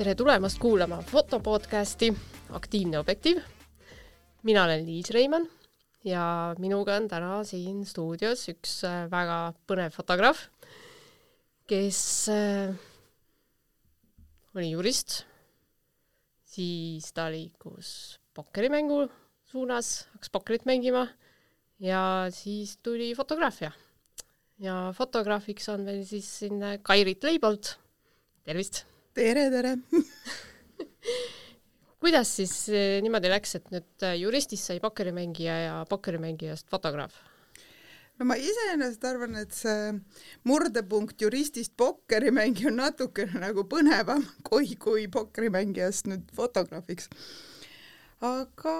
tere tulemast kuulama fotopodcasti Aktiivne objektiiv. mina olen Liis Reimann ja minuga on täna siin stuudios üks äh, väga põnev fotograaf, kes äh, oli jurist, siis ta liikus pokkerimängu suunas, hakkas pokkerit mängima ja siis tuli fotograafia. ja fotograafiks on meil siis siin Kairit Leibold. tervist! Tere, tere kuidas siis eh, niimoodi läks, et nüüd eh, juristist sai pokkerimängija ja pokkerimängijast fotograaf? no ma iseenesest arvan, et see murdepunkt juristist pokkerimängi on natukene nagu põnevam kui, kui pokkerimängijast nüüd fotograafiks. aga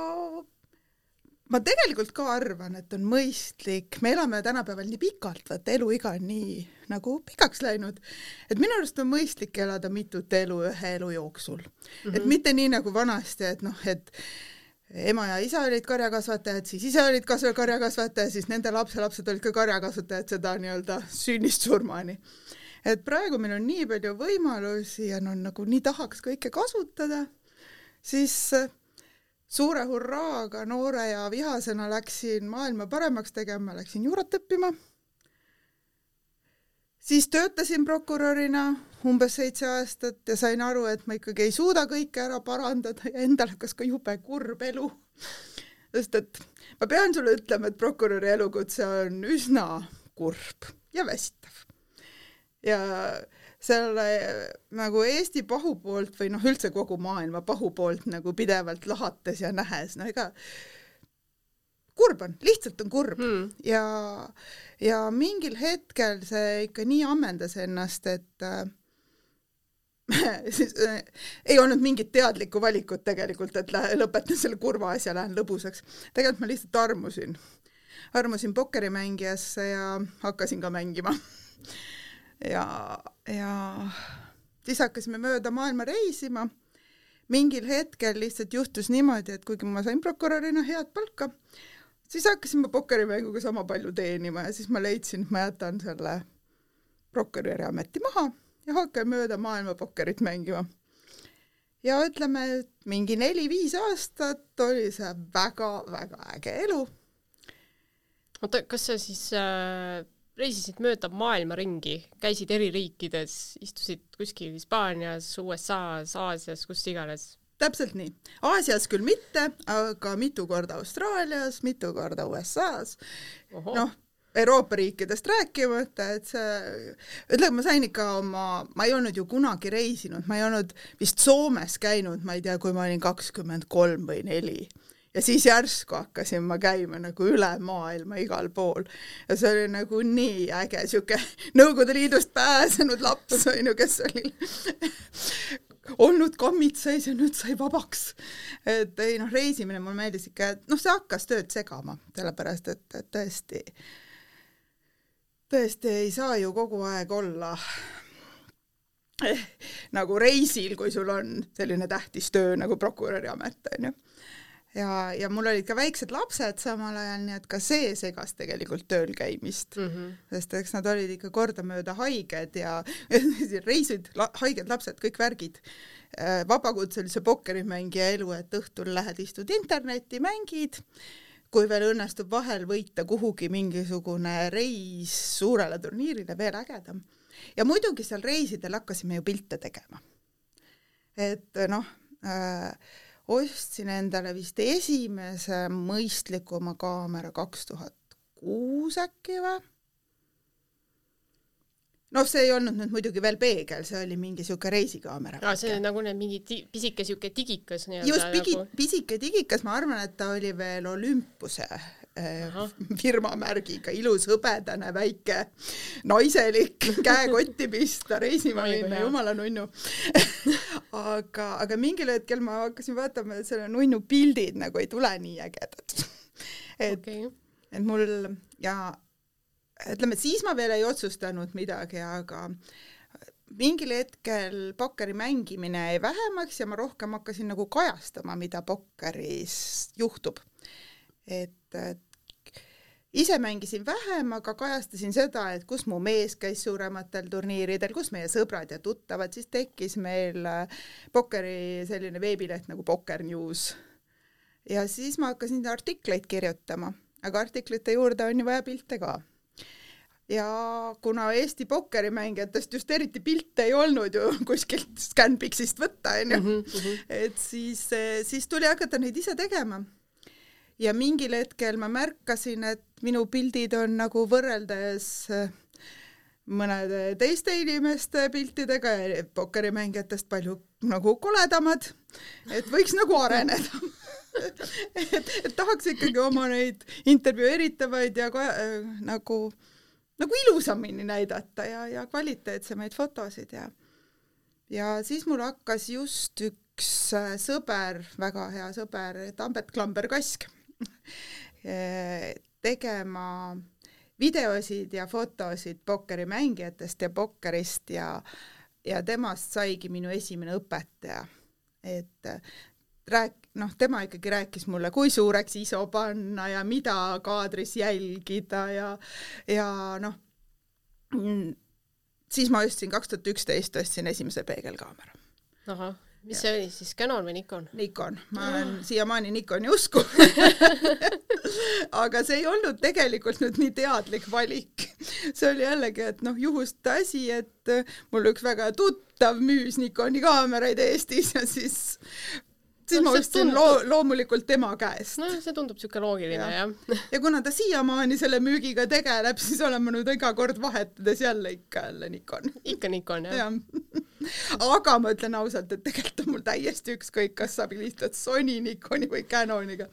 ma tegelikult ka arvan, et on mõistlik, me elame tänapäeval nii pikalt, vaata eluiga on nii nagu pikaks läinud, et minu arust on mõistlik elada mitut elu ühe elu jooksul mm. -hmm. et mitte nii nagu vanasti, et noh, et ema ja isa olid karjakasvatajad, siis ise olid kasvav karjakasvataja, siis nende lapselapsed olid ka karjakasvatajad, seda nii-öelda sünnist surmani. et praegu meil on nii palju võimalusi ja no nagu nii tahaks kõike kasutada, siis suure hurraaga noore ja vihasena läksin maailma paremaks tegema, läksin juurat õppima. siis töötasin prokurörina umbes seitse aastat ja sain aru, et ma ikkagi ei suuda kõike ära parandada ja endal hakkas ka jube kurb elu. sest et ma pean sulle ütlema, et prokuröri elukutse on üsna kurb ja väsitav. ja selle nagu Eesti pahu poolt või noh, üldse kogu maailma pahu poolt nagu pidevalt lahates ja nähes, no ega kurb on, lihtsalt on kurb hmm. ja, ja mingil hetkel see ikka nii ammendas ennast, et äh, siis äh, ei olnud mingit teadlikku valikut tegelikult, et lähe, lõpetan selle kurva asja, lähen lõbusaks. tegelikult ma lihtsalt armusin, armusin pokkerimängijasse ja hakkasin ka mängima ja, ja siis hakkasime mööda maailma reisima. mingil hetkel lihtsalt juhtus niimoodi, et kuigi ma sain prokurörina head palka, siis hakkasin ma pokkerimänguga sama palju teenima ja siis ma leidsin, et ma jätan selle prokuröri ameti maha ja hakkan mööda maailma pokkerit mängima. ja ütleme, et mingi neli-viis aastat oli see väga-väga äge elu. oota, kas sa siis äh reisisid mööda maailma ringi, käisid eri riikides, istusid kuskil Hispaanias, USA-s, Aasias, kus iganes? täpselt nii. Aasias küll mitte, aga mitu korda Austraalias, mitu korda USA-s. noh, Euroopa riikidest rääkimata, et see, ütleme, ma sain ikka oma, ma ei olnud ju kunagi reisinud, ma ei olnud vist Soomes käinud, ma ei tea, kui ma olin kakskümmend kolm või neli ja siis järsku hakkasin ma käima nagu üle maailma igal pool. Ja see oli nagu nii äge sihuke Nõukogude Liidust pääsenud laps onju, kes oli? Olnud kammitsais ja nüüd sai vabaks. et ei noh, reisimine mulle meeldis ikka, et noh, see hakkas tööd segama, sellepärast et, et tõesti, tõesti ei saa ju kogu aeg olla nagu reisil, kui sul on selline tähtis töö nagu prokuröri amet onju ja, ja mul olid ka väiksed lapsed samal ajal, nii et ka see segas tegelikult tööl käimist mm. -hmm. sest eks nad olid ikka kordamööda haiged ja reisid, haiged lapsed, kõik värgid. Äh, vabakutselise pokkerimängija elu, et õhtul lähed, istud internetti, mängid, kui veel õnnestub vahel võita kuhugi mingisugune reis suurele turniirile, veel ägedam. ja muidugi seal reisidel hakkasime ju pilte tegema. et noh äh,, ostsin endale vist esimese mõistlikuma kaamera kaks tuhat kuus äkki või? noh, see ei olnud nüüd muidugi veel peegel, see oli mingi siuke reisikaamera. aa, see on nagu need mingi pisike siuke digikas nii-öelda. just, pigi, nagu... pisike digikas, ma arvan, et ta oli veel Olympuse Aha. firmamärgiga, ilus hõbedane väike naiselik käekotti pista, reisima minna, jumala nunnu aga, aga mingil hetkel ma hakkasin vaatama, et selle nunnu pildid nagu ei tule nii ägedad. et okay., et mul ja ütleme, siis ma veel ei otsustanud midagi, aga mingil hetkel pokkeri mängimine jäi vähemaks ja ma rohkem hakkasin nagu kajastama, mida pokkeris juhtub et ise mängisin vähem, aga kajastasin seda, et kus mu mees käis suurematel turniiridel, kus meie sõbrad ja tuttavad, siis tekkis meil äh, pokkeri selline veebileht nagu Pokker News. ja siis ma hakkasin artikleid kirjutama, aga artiklite juurde on ju vaja pilte ka ja kuna Eesti pokkerimängijatest just eriti pilte ei olnud ju kuskilt Scanpixist võtta, onju, mhm, mhm. et siis, siis tuli hakata neid ise tegema ja mingil hetkel ma märkasin, et minu pildid on nagu võrreldes äh, mõnede teiste inimeste piltidega ja pokkerimängijatest palju nagu koledamad, et võiks nagu areneda. Et, et tahaks ikkagi oma neid intervjueeritavaid ja ka, äh, nagu, nagu ilusamini näidata ja, ja kvaliteetsemaid fotosid ja ja siis mul hakkas just üks äh, sõber, väga hea sõber, Tambet Klamber-Kask tegema videosid ja fotosid pokkerimängijatest ja pokkerist ja, ja temast saigi minu esimene õpetaja. et rääk-, noh, tema ikkagi rääkis mulle, kui suureks ISO panna ja mida kaadris jälgida ja, ja noh, siis ma ostsin, kaks tuhat üksteist ostsin esimese peegelkaamera. Mis see oli siis, Canon või Nikon? Nikon, ma olen siiamaani Nikoni usku aga see ei olnud tegelikult nüüd nii teadlik valik. see oli jällegi, et noh, juhuste asi, et mul üks väga tuttav müüs Nikoni kaameraid Eestis ja siis siis no, ma ostsin loo-, loomulikult tema käest. no see tundub niisugune loogiline ja. jah. ja kuna ta siiamaani selle müügiga tegeleb, siis olen ma nüüd iga kord vahetades jälle ikka jälle Nikon. ikka Nikon jah ja. aga ma ütlen ausalt, et tegelikult on mul täiesti ükskõik, kas sa pilistad Sony, Nikoni või Canoniga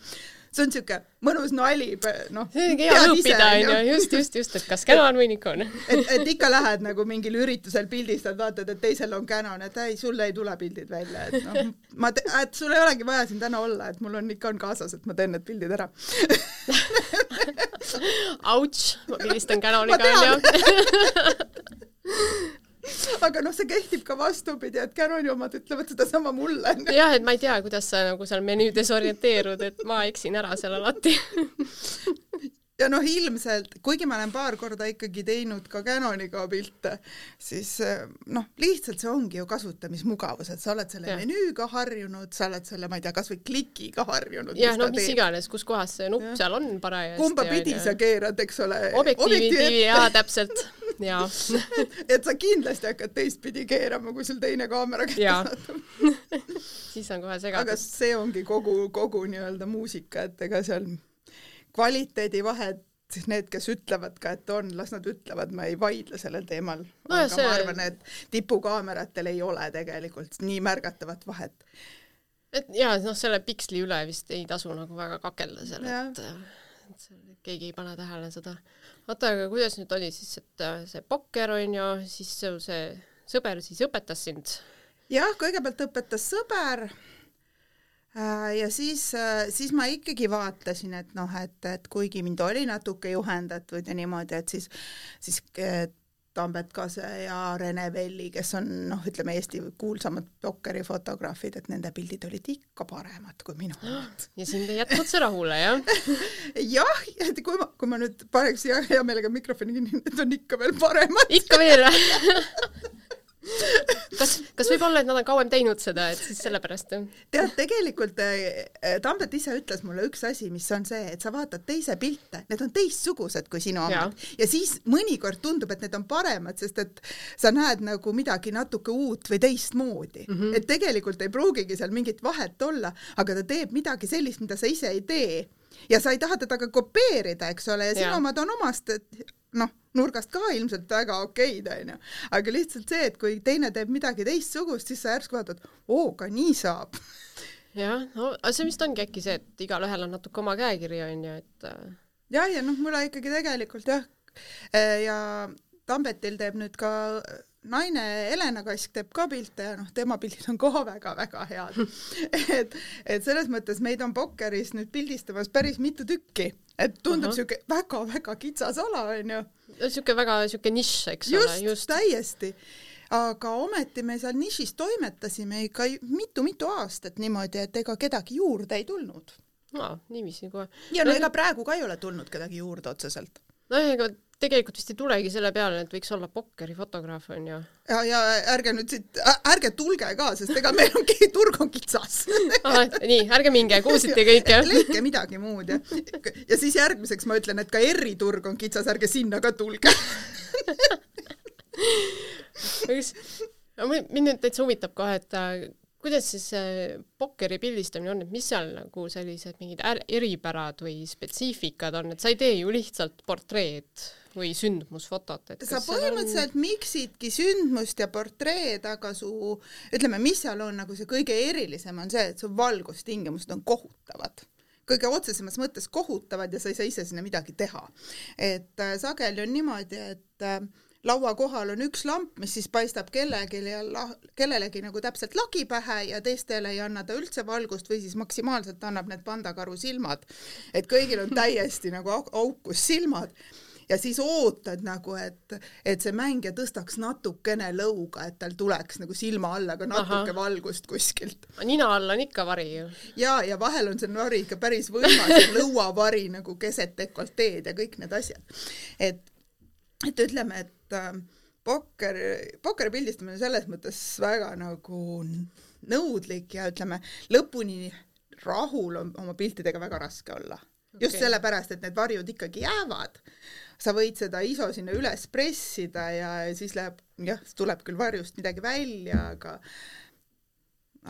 see on siuke mõnus nali, noh. see ongi hea õppida, onju, just, just, just, et kas Canon või Nikon. et, et ikka lähed nagu mingil üritusel pildistad, vaatad, et teisel on Canon, et ei, sul ei tule pildid välja, et noh, ma, et sul ei olegi vaja siin täna olla, et mul on Nikon kaasas, et ma teen need pildid ära Ouch, ma pildistan Canoniga, onju aga noh, see kehtib ka vastupidi, et Canoni omad ütlevad sedasama mulle. jah, et ma ei tea, kuidas sa nagu seal menüüdes orienteerud, et ma eksin ära seal alati ja noh, ilmselt, kuigi ma olen paar korda ikkagi teinud ka Canoniga pilte, siis eh, noh, lihtsalt see ongi ju kasutamismugavus, et sa oled selle ja. menüüga harjunud, sa oled selle, ma ei tea, kasvõi klikiga harjunud. jah, no mis teeb. iganes, kus kohas see nupp seal on parajasti. kumba pidi ja, sa keerad, eks ole. objektiivi, jaa, täpselt, jaa et sa kindlasti hakkad teistpidi keerama, kui sul teine kaamera kätte saadab siis on kohe segadus. aga see ongi kogu, kogu nii-öelda muusika, et ega seal kvaliteedivahed, need, kes ütlevad ka, et on, las nad ütlevad, ma ei vaidle sellel teemal no,. aga see... ma arvan, et tipukaameratel ei ole tegelikult nii märgatavat vahet. et jaa, noh, selle piksli üle vist ei tasu nagu väga kakelda seal, et, et keegi ei pane tähele seda. Oota, aga kuidas nüüd oli siis, et äh, see pokker on ju, siis see sõber siis õpetas sind? jah, kõigepealt õpetas sõber Äh, ja siis, äh, siis ma ikkagi vaatasin, et noh, et, et kuigi mind oli natuke juhendatud ja niimoodi, et siis, siis Tambet Kase ja Rene Velli, kes on noh, ütleme Eesti kuulsamad pokkerifotograafid, et nende pildid olid ikka paremad kui minu omad. ja sind ei jätnud see rahule, jah? jah, et kui ma, kui ma nüüd paneks hea meelega mikrofoni kinni, need on ikka veel paremad. ikka veel või kas, kas võib olla, et nad on kauem teinud seda, et siis sellepärast? tead, tegelikult äh, Tambet ise ütles mulle üks asi, mis on see, et sa vaatad teise pilte, need on teistsugused kui sinu omad ja. ja siis mõnikord tundub, et need on paremad, sest et sa näed nagu midagi natuke uut või teistmoodi mm. -hmm. et tegelikult ei pruugigi seal mingit vahet olla, aga ta teeb midagi sellist, mida sa ise ei tee ja sa ei taha teda ka kopeerida, eks ole, ja sinu omad on omast, et noh, nurgast ka ilmselt väga okeid, onju. aga lihtsalt see, et kui teine teeb midagi teistsugust, siis sa järsku vaatad, oo, ka nii saab. jah, no aga see vist ongi äkki see, et igalühel on natuke oma käekiri, onju, et äh, jah, ja noh, mulle ikkagi tegelikult jah, äh, ja Tambetil teeb nüüd ka naine Helena Kask teeb ka pilte ja noh, tema pildid on ka väga-väga head et, et selles mõttes meid on Pokkeris nüüd pildistamas päris mitu tükki, et tundub siuke väga-väga kitsas ala onju. siuke väga siuke nišš, eks just, ole. just, täiesti aga ometi me seal nišis toimetasime ikka mitu-mitu aastat niimoodi, et ega kedagi juurde ei tulnud aa, niiviisi kohe. ja no ega praegu ka ei ole tulnud kedagi juurde otseselt nojah, ega tegelikult vist ei tulegi selle peale, et võiks olla pokkerifotograaf onju. ja, ja ärge nüüd siit, ärge tulge ka, sest ega meil ongi, turg on kitsas nii, ärge minge, kuulsite kõik jah? leidke midagi muud ja, ja siis järgmiseks ma ütlen, et ka ERR-i turg on kitsas, ärge sinna ka tulge. mind nüüd täitsa huvitab kohe, et äh, kuidas siis pokkeri pildistamine on, et mis seal nagu sellised mingid är- eripärad või spetsiifikad on, et sa ei tee ju lihtsalt portreed või sündmusfotot, et sa seal on- põhimõtteliselt miksidki sündmust ja portreed, aga su ütleme, mis seal on nagu see kõige erilisem on see, et su valgustingimused on kohutavad kõige otsesemas mõttes kohutavad ja sa ei saa ise sinna midagi teha. et äh, sageli on niimoodi, et äh, laua kohal on üks lamp, mis siis paistab kellelegi ja la- kellelegi nagu täpselt lagi pähe ja teistele ei anna ta üldse valgust või siis maksimaalselt annab need pandakaru silmad. et kõigil on täiesti nagu au- aukus silmad ja siis ootad nagu, et, et see mängija tõstaks natukene lõuga, et tal tuleks nagu silma alla ka natuke Ahah. valgust kuskilt. nina all on ikka vari ju. ja, ja vahel on see vari ikka päris võimas lõuavari nagu keset dekolteed ja kõik need asjad. et, et ütleme, et äh, pokker, pokkeri pildistamine on selles mõttes väga nagu nõudlik ja ütleme, lõpuni rahul on oma piltidega väga raske olla just Okei. sellepärast, et need varjud ikkagi jäävad. Sa võid seda ISO sinna üles pressida ja siis läheb, jah, tuleb küll varjust midagi välja, aga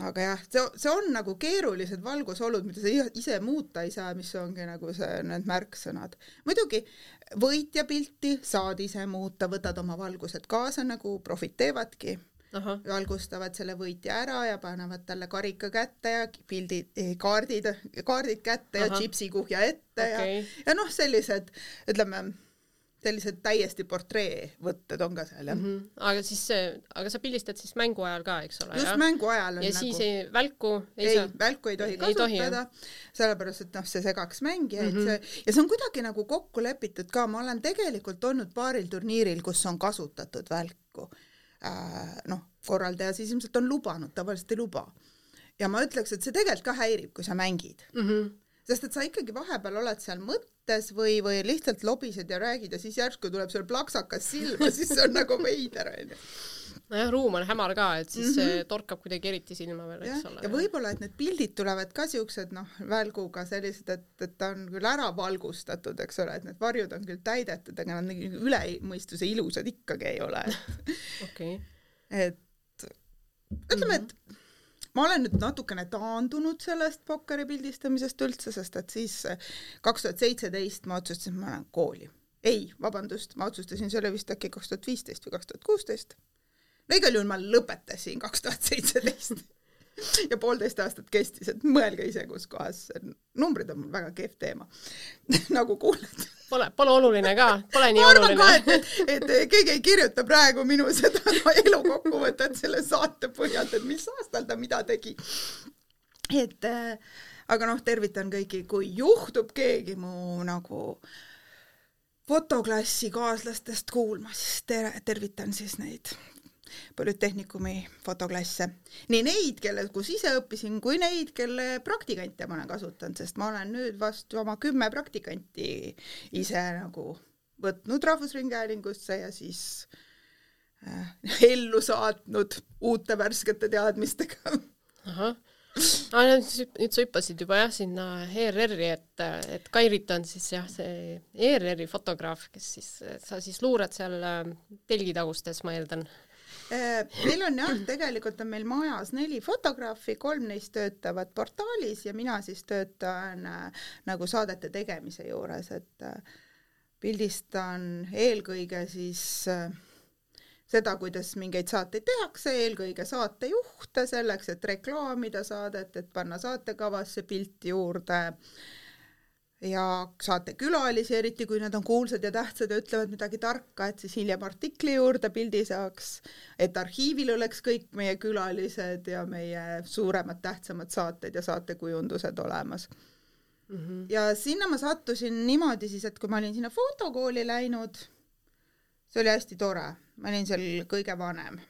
aga jah, see, see on nagu keerulised valgusolud, mida sa ise muuta ei saa, mis ongi nagu see, need märksõnad. muidugi võitja pilti saad ise muuta, võtad oma valgused kaasa, nagu profid teevadki, ahah, valgustavad selle võitja ära ja panevad talle karika kätte ja pildid, kaardid, kaardid kätte ja Ahah. džipsikuhja ette okei ja, ja noh, sellised ütleme, sellised täiesti portreevõtted on ka seal jah mm. -hmm. aga siis aga sa pildistad siis mängu ajal ka, eks ole, just mängu ajal on ja nagu siis ei, välku ei, ei, saa? välku ei tohi Ei kasutada, sellepärast et noh, see segaks mängijaid mm. -hmm. see ja see on kuidagi nagu kokku lepitud ka, ma olen tegelikult olnud paaril turniiril, kus on kasutatud välku äh,. noh, korraldaja siis ilmselt on lubanud, tavaliselt ei luba. ja ma ütleks, et see tegelikult ka häirib, kui sa mängid, Mm -hmm. Sest et sa ikkagi vahepeal oled seal mõttes või, või lihtsalt lobised ja räägid ja siis järsku tuleb sul plaksakas silma, siis see on nagu veider onju. nojah, ruum on hämar ka, et siis mm -hmm. torkab kuidagi eriti silma veel, eks, ole. ja võib-olla, et need pildid tulevad ka siuksed noh, välguga sellised, et, et ta on küll ära valgustatud, eks ole, et need varjud on küll täidetud, aga nad nii üle mõistuse ilusad ikkagi ei ole. okei, et ütleme, et ma olen nüüd natukene taandunud sellest pokkeri pildistamisest üldse, sest et siis kaks tuhat seitseteist ma otsustasin, et ma lähen kooli. ei, vabandust, ma otsustasin, see oli vist äkki kaks tuhat viisteist või kaks tuhat kuusteist. no igal juhul ma lõpetasin kaks tuhat seitseteist ja poolteist aastat kestis, et mõelge ise, kus kohas, numbrid on mul väga kehv teema nagu kuuled. pole, pole oluline ka, pole nii oluline. et, et, et keegi ei kirjuta praegu minu seda elu kokkuvõtet selle saate põhjalt, et mis aastal ta mida tegi. et äh, aga noh, tervitan kõiki, kui juhtub keegi mu nagu fotoklassi kaaslastest kuulma, siis tere, tervitan siis neid Polütehnikumi fotoklasse. nii neid, kelle, kus ise õppisin, kui neid, kelle praktikante ma olen kasutanud, sest ma olen nüüd vast oma kümme praktikanti ise nagu võtnud Rahvusringhäälingusse ja siis äh, ellu saatnud uute värskete teadmistega. ahah, nüüd sa hüppasid juba jah sinna ERR-i, et, et Kairit on siis jah, see ERR-i fotograaf, kes siis, sa siis luurad seal äh, telgitagustes, ma eeldan. Äh, meil on jah, tegelikult on meil majas neli fotograafi, kolm neist töötavad portaalis ja mina siis töötan äh, nagu saadete tegemise juures, et äh, pildistan eelkõige siis seda, kuidas mingeid saateid tehakse, eelkõige saatejuhte selleks, et reklaamida saadet, et panna saatekavasse pilti juurde ja saatekülalisi, eriti kui nad on kuulsad ja tähtsad ja ütlevad midagi tarka, et siis hiljem artikli juurde pildi saaks, et arhiivil oleks kõik meie külalised ja meie suuremad tähtsamad saated ja saatekujundused olemas Mm -hmm. ja sinna ma sattusin niimoodi siis, et kui ma olin sinna fotokooli läinud, see oli hästi tore, ma olin seal kõige vanem.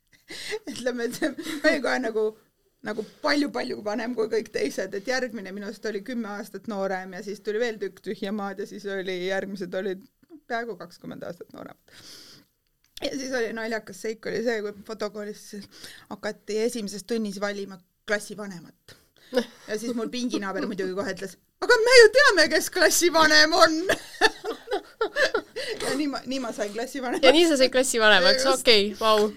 ütleme, et see ma olin kohe nagu nagu palju-palju vanem kui kõik teised, et järgmine minust oli kümme aastat noorem ja siis tuli veel tükk tühja maad ja siis oli, järgmised olid peaaegu kakskümmend aastat nooremad. ja siis oli naljakas seik oli see, kui fotokoolis hakati esimeses tunnis valima klassivanemat. ja siis mul pinginaaber muidugi kohe ütles, aga me ju teame, kes klassivanem on ja nii ma, nii ma sain klassivanemaks. ja nii sa said klassivanemaks, okei, vau.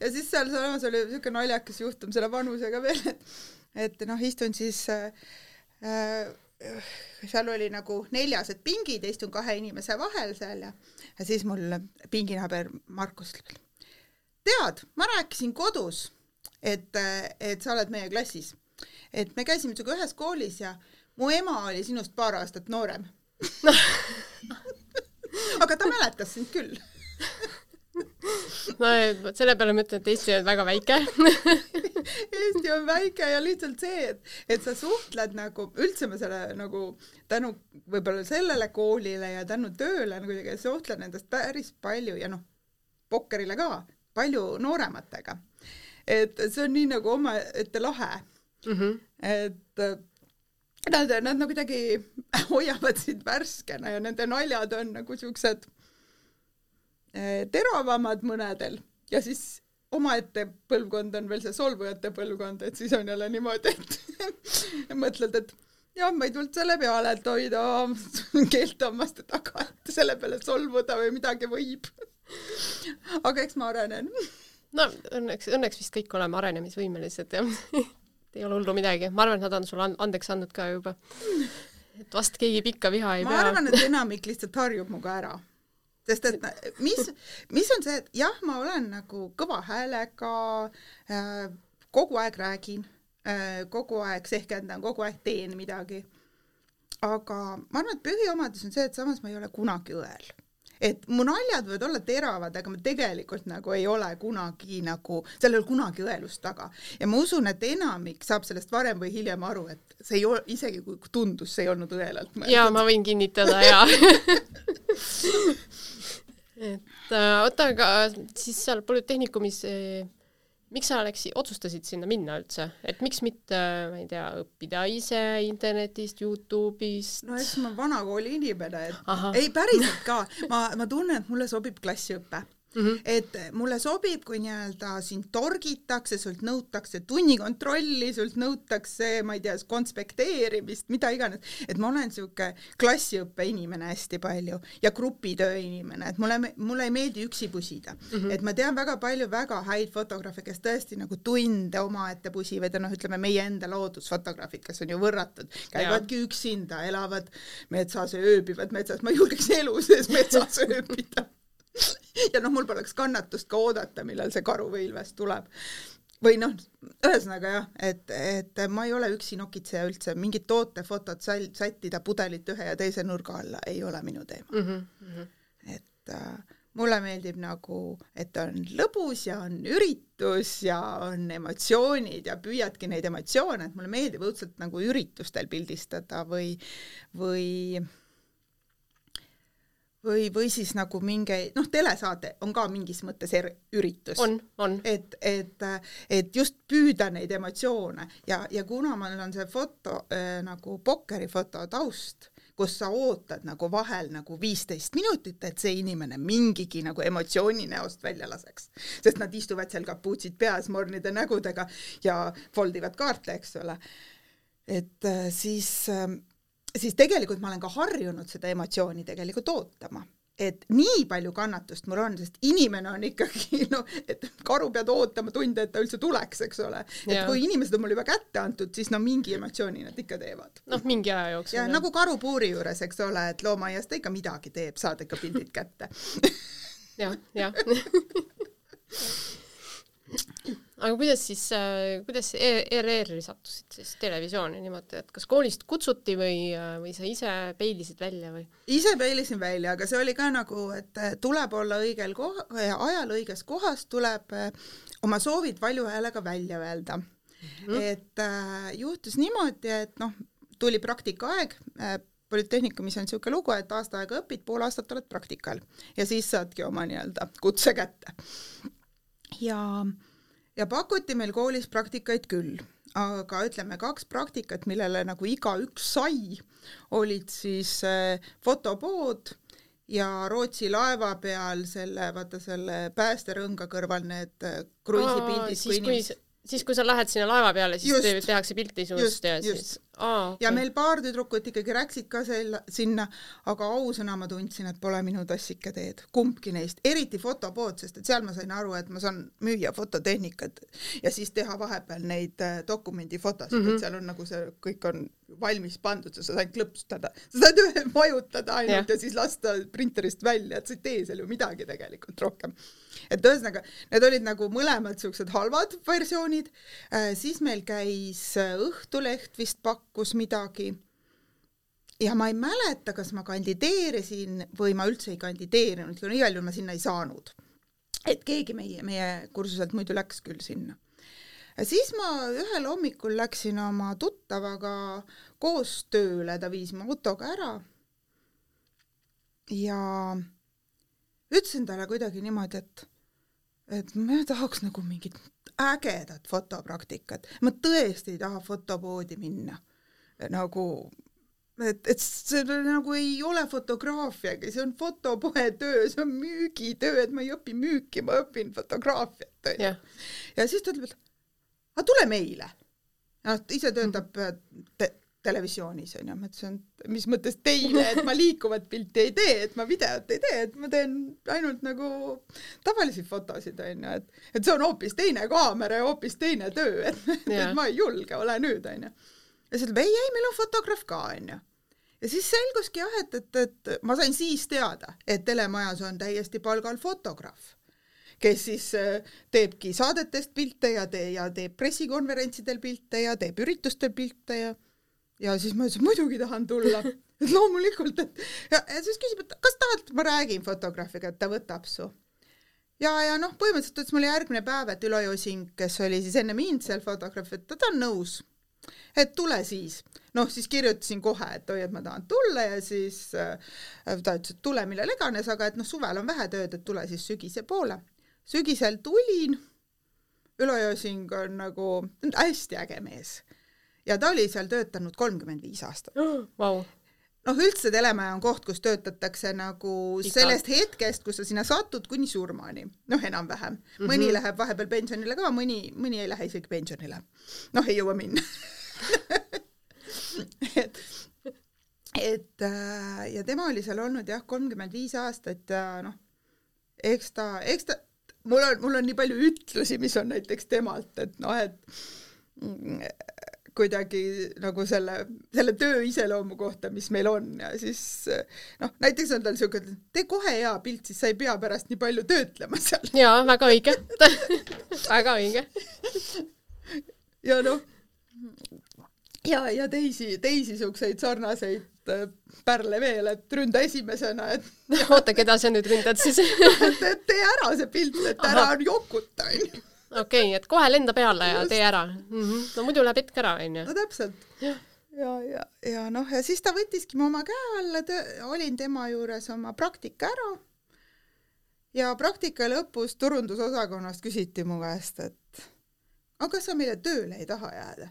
Ja siis sealsamas oli niisugune naljakas juhtum selle vanusega veel, et, et noh, istun siis äh, äh, seal oli nagu neljased pingid ja istun kahe inimese vahel seal ja, ja siis mul pinginaaber Markus ütleb, tead, ma rääkisin kodus, et, et sa oled meie klassis, et me käisime sinuga ühes koolis ja mu ema oli sinust paar aastat noorem. Aga ta mäletas sind küll no selle peale ma ütlen, et Eesti on väga väike Eesti on väike ja lihtsalt see, et, et sa suhtled nagu, üldse ma selle nagu tänu võib-olla sellele koolile ja tänu tööle nagu suhtlen nendest päris palju ja noh, pokkerile ka, palju noorematega. et see on nii nagu omaette lahe mm. -hmm. et nad, nad nagu kuidagi hoiavad sind värskena ja nende naljad on nagu siuksed teravamad mõnedel ja siis omaette põlvkond on veel see solvujate põlvkond, et siis on jälle niimoodi, et mõtled, et jah, ma ei tulnud selle peale, et hoida keelt hammaste taga, et selle peale solvuda või midagi võib. aga eks ma arenen. no õnneks, õnneks vist kõik oleme arenemisvõimelised jah ei ole hullu midagi, ma arvan, et nad on sulle andeks andnud ka juba. et vast keegi pikka viha ei ma pea. ma arvan, et enamik lihtsalt harjub minuga ära. Sest et mis, mis on see, et jah, ma olen nagu kõva häälega äh,, kogu aeg räägin äh,, kogu aeg sehkendan, kogu aeg teen midagi. aga ma arvan, et põhiomadus on see, et samas ma ei ole kunagi õel et mu naljad võivad olla teravad, aga ma tegelikult nagu ei ole kunagi nagu, seal ei ole kunagi õelust taga. ja ma usun, et enamik saab sellest varem või hiljem aru, et see ei ole, isegi kui tundus, see ei olnud õelalt mõeldud. jaa, ma võin kinnitada, jaa et äh, oota, aga siis seal Polütehnikumis miks sa läksid, otsustasid sinna minna üldse, et miks mitte, ma ei tea, õppida ise internetist, Youtube'ist? no eks ma vanakooli inimene, et ei päriselt ka, ma, ma tunnen, et mulle sobib klassiõpe Mm -hmm. et mulle sobib, kui nii-öelda sind torgitakse, sult nõutakse tunnikontrolli, sult nõutakse, ma ei tea, konspekteerimist, mida iganes, et ma olen sihuke klassiõppe inimene hästi palju ja grupitöö inimene, et mulle, mulle ei meeldi üksi pusida mm. -hmm. et ma tean väga palju väga häid fotograafe, kes tõesti nagu tunde omaette pusivad ja noh, ütleme meie enda loodusfotograafid, kes on ju võrratud, käivadki üksinda, elavad metsas ööbivad metsas, ma ei julgeks elu sees metsas ööbida ja noh, mul poleks kannatust ka oodata, millal see karu või ilves tuleb. või noh, ühesõnaga jah, et, et ma ei ole üksi nokitseja üldse, mingit tootefotot sal-, sättida pudelit ühe ja teise nurga alla ei ole minu teema mm. -hmm. et äh, mulle meeldib nagu, et on lõbus ja on üritus ja on emotsioonid ja püüadki neid emotsioone, et mulle meeldib õudselt nagu üritustel pildistada või, või või, või siis nagu mingi noh, telesaade on ka mingis mõttes er, üritus. on, on. et, et, et just püüda neid emotsioone ja, ja kuna mul on see foto äh, nagu pokkerifoto taust, kus sa ootad nagu vahel nagu viisteist minutit, et see inimene mingigi nagu emotsiooni näost välja laseks, sest nad istuvad seal kapuutsid peas, mornide nägudega ja foldivad kaarte, eks ole. et äh, siis äh, siis tegelikult ma olen ka harjunud seda emotsiooni tegelikult ootama et nii palju kannatust mul on, sest inimene on ikkagi noh, et karu pead ootama tunde, et ta üldse tuleks, eks ole. et kui inimesed on mulle juba kätte antud, siis no mingi emotsiooni nad ikka teevad. noh, mingi aja jooksul. ja nagu karupuuri juures, eks ole, et loomaaias ta ikka midagi teeb, saad ikka pildid kätte jah, jah aga kuidas siis äh,, kuidas ERR-i sattusid siis televisiooni niimoodi, et kas koolist kutsuti või, äh, või sa ise peilisid välja või? ise peilisin välja, aga see oli ka nagu, et äh, tuleb olla õigel koha, ajal õiges kohas, tuleb oma soovid valju häälega välja öelda mm. -hmm. et äh, juhtus niimoodi, et noh, tuli praktikaaeg äh,, Polütehnikumis on niisugune lugu, et aasta aega õpid, pool aastat oled praktikal ja siis saadki oma nii-öelda kutse kätte. ja äh, ja pakuti meil koolis praktikaid küll, aga ütleme, kaks praktikat, millele nagu igaüks sai, olid siis äh, fotopood ja Rootsi laeva peal selle, vaata selle päästerõnga kõrval need äh, kruiisipildid, kui inimesed siis, kui sa lähed sinna laeva peale, siis just, tehakse pilti sinust ja just. Aa, okay. ja meil paar tüdrukut ikkagi läksid ka selle, sinna, aga ausõna ma tundsin, et pole minu tassike teed, kumbki neist, eriti fotopood, sest et seal ma sain aru, et ma saan müüa fototehnikat ja siis teha vahepeal neid äh, dokumendifotosid mm, -hmm. et seal on nagu see kõik on valmis pandud, sa saad ainult klõpstada, sa saad ühe vajutada ainult ja. ja siis lasta printerist välja, et sa ei tee seal ju midagi tegelikult rohkem. et ühesõnaga, need olid nagu mõlemad siuksed halvad versioonid äh,, siis meil käis äh, Õhtuleht vist pakk pakkus midagi. ja ma ei mäleta, kas ma kandideerisin või ma üldse ei kandideerinud, igal juhul ma sinna ei saanud. et keegi meie, meie kursuselt muidu läks küll sinna. ja siis ma ühel hommikul läksin oma tuttavaga koos tööle, ta viis mu autoga ära. ja ütlesin talle kuidagi niimoodi, et, et ma tahaks nagu mingit ägedat fotopraktikat, ma tõesti ei taha fotopoodi minna nagu et, et see nagu ei ole fotograafiagi, see on fotopoe töö, see on müügitöö, et ma ei õpi müüki, ma õpin fotograafiat, onju. ja siis ta ütleb, et aga tule meile. noh, ise töötab te televisioonis onju, ma ütlesin, mis mõttes teile, et ma liikuvat pilti ei tee, et ma videot ei tee, et ma teen ainult nagu tavalisi fotosid onju, et, et see on hoopis teine kaamera ja hoopis teine töö, et, et ma ei julge, ole nüüd onju ja siis ütleb ei, ei, meil on fotograaf ka, onju. ja siis selguski jah, et, et, et ma sain siis teada, et telemajas on täiesti palgal fotograaf, kes siis äh, teebki saadetest pilte ja tee- ja teeb pressikonverentsidel pilte ja teeb üritustel pilte ja ja siis ma ütlesin, muidugi tahan tulla. Et loomulikult, et ja, ja siis küsib, et kas tahad, ma räägin fotograafiga, et ta võtab su? Ja, ja noh, põhimõtteliselt ütles mulle järgmine päev, et Ülo Josing, kes oli siis enne mind seal fotograaf, et ta on nõus et tule siis. noh, siis kirjutasin kohe, et oi, et ma tahan tulla ja siis äh, ta ütles, et tule millal iganes, aga et noh, suvel on vähe tööd, et tule siis sügise poole. sügisel tulin. Ülo Josing on nagu hästi äge mees ja ta oli seal töötanud kolmkümmend viis aastat oh,. Wow noh, üldse telemaja on koht, kus töötatakse nagu Iga. sellest hetkest, kus sa sinna satud, kuni surmani, noh, enam-vähem mm. -hmm. mõni läheb vahepeal pensionile ka, mõni, mõni ei lähe isegi pensionile. noh, ei jõua minna et, et äh, ja tema oli seal olnud jah, kolmkümmend viis aastat ja noh, eks ta, eks ta, mul on, mul on nii palju ütlusi, mis on näiteks temalt, et noh, et mm, kuidagi nagu selle, selle töö iseloomu kohta, mis meil on ja siis noh, näiteks on tal niisugune, tee kohe hea pilt, siis sa ei pea pärast nii palju töötlema seal. jaa, väga õige väga õige. ja noh, ja, ja teisi, teisi niisuguseid sarnaseid äh, pärle veel, et ründa esimesena, et oota, keda sa nüüd ründad siis et tee ära see pilt, et ära jokuta, onju okei okay,, et kohe lenda peale ja Just. tee ära mm. -hmm. no muidu läheb hetk ära, onju. no täpselt. ja, ja, ja, ja noh, ja siis ta võttiski mu oma käe alla, olin tema juures oma praktika ära. ja praktika lõpus turundusosakonnast küsiti mu käest, et aga kas sa meile tööle ei taha jääda?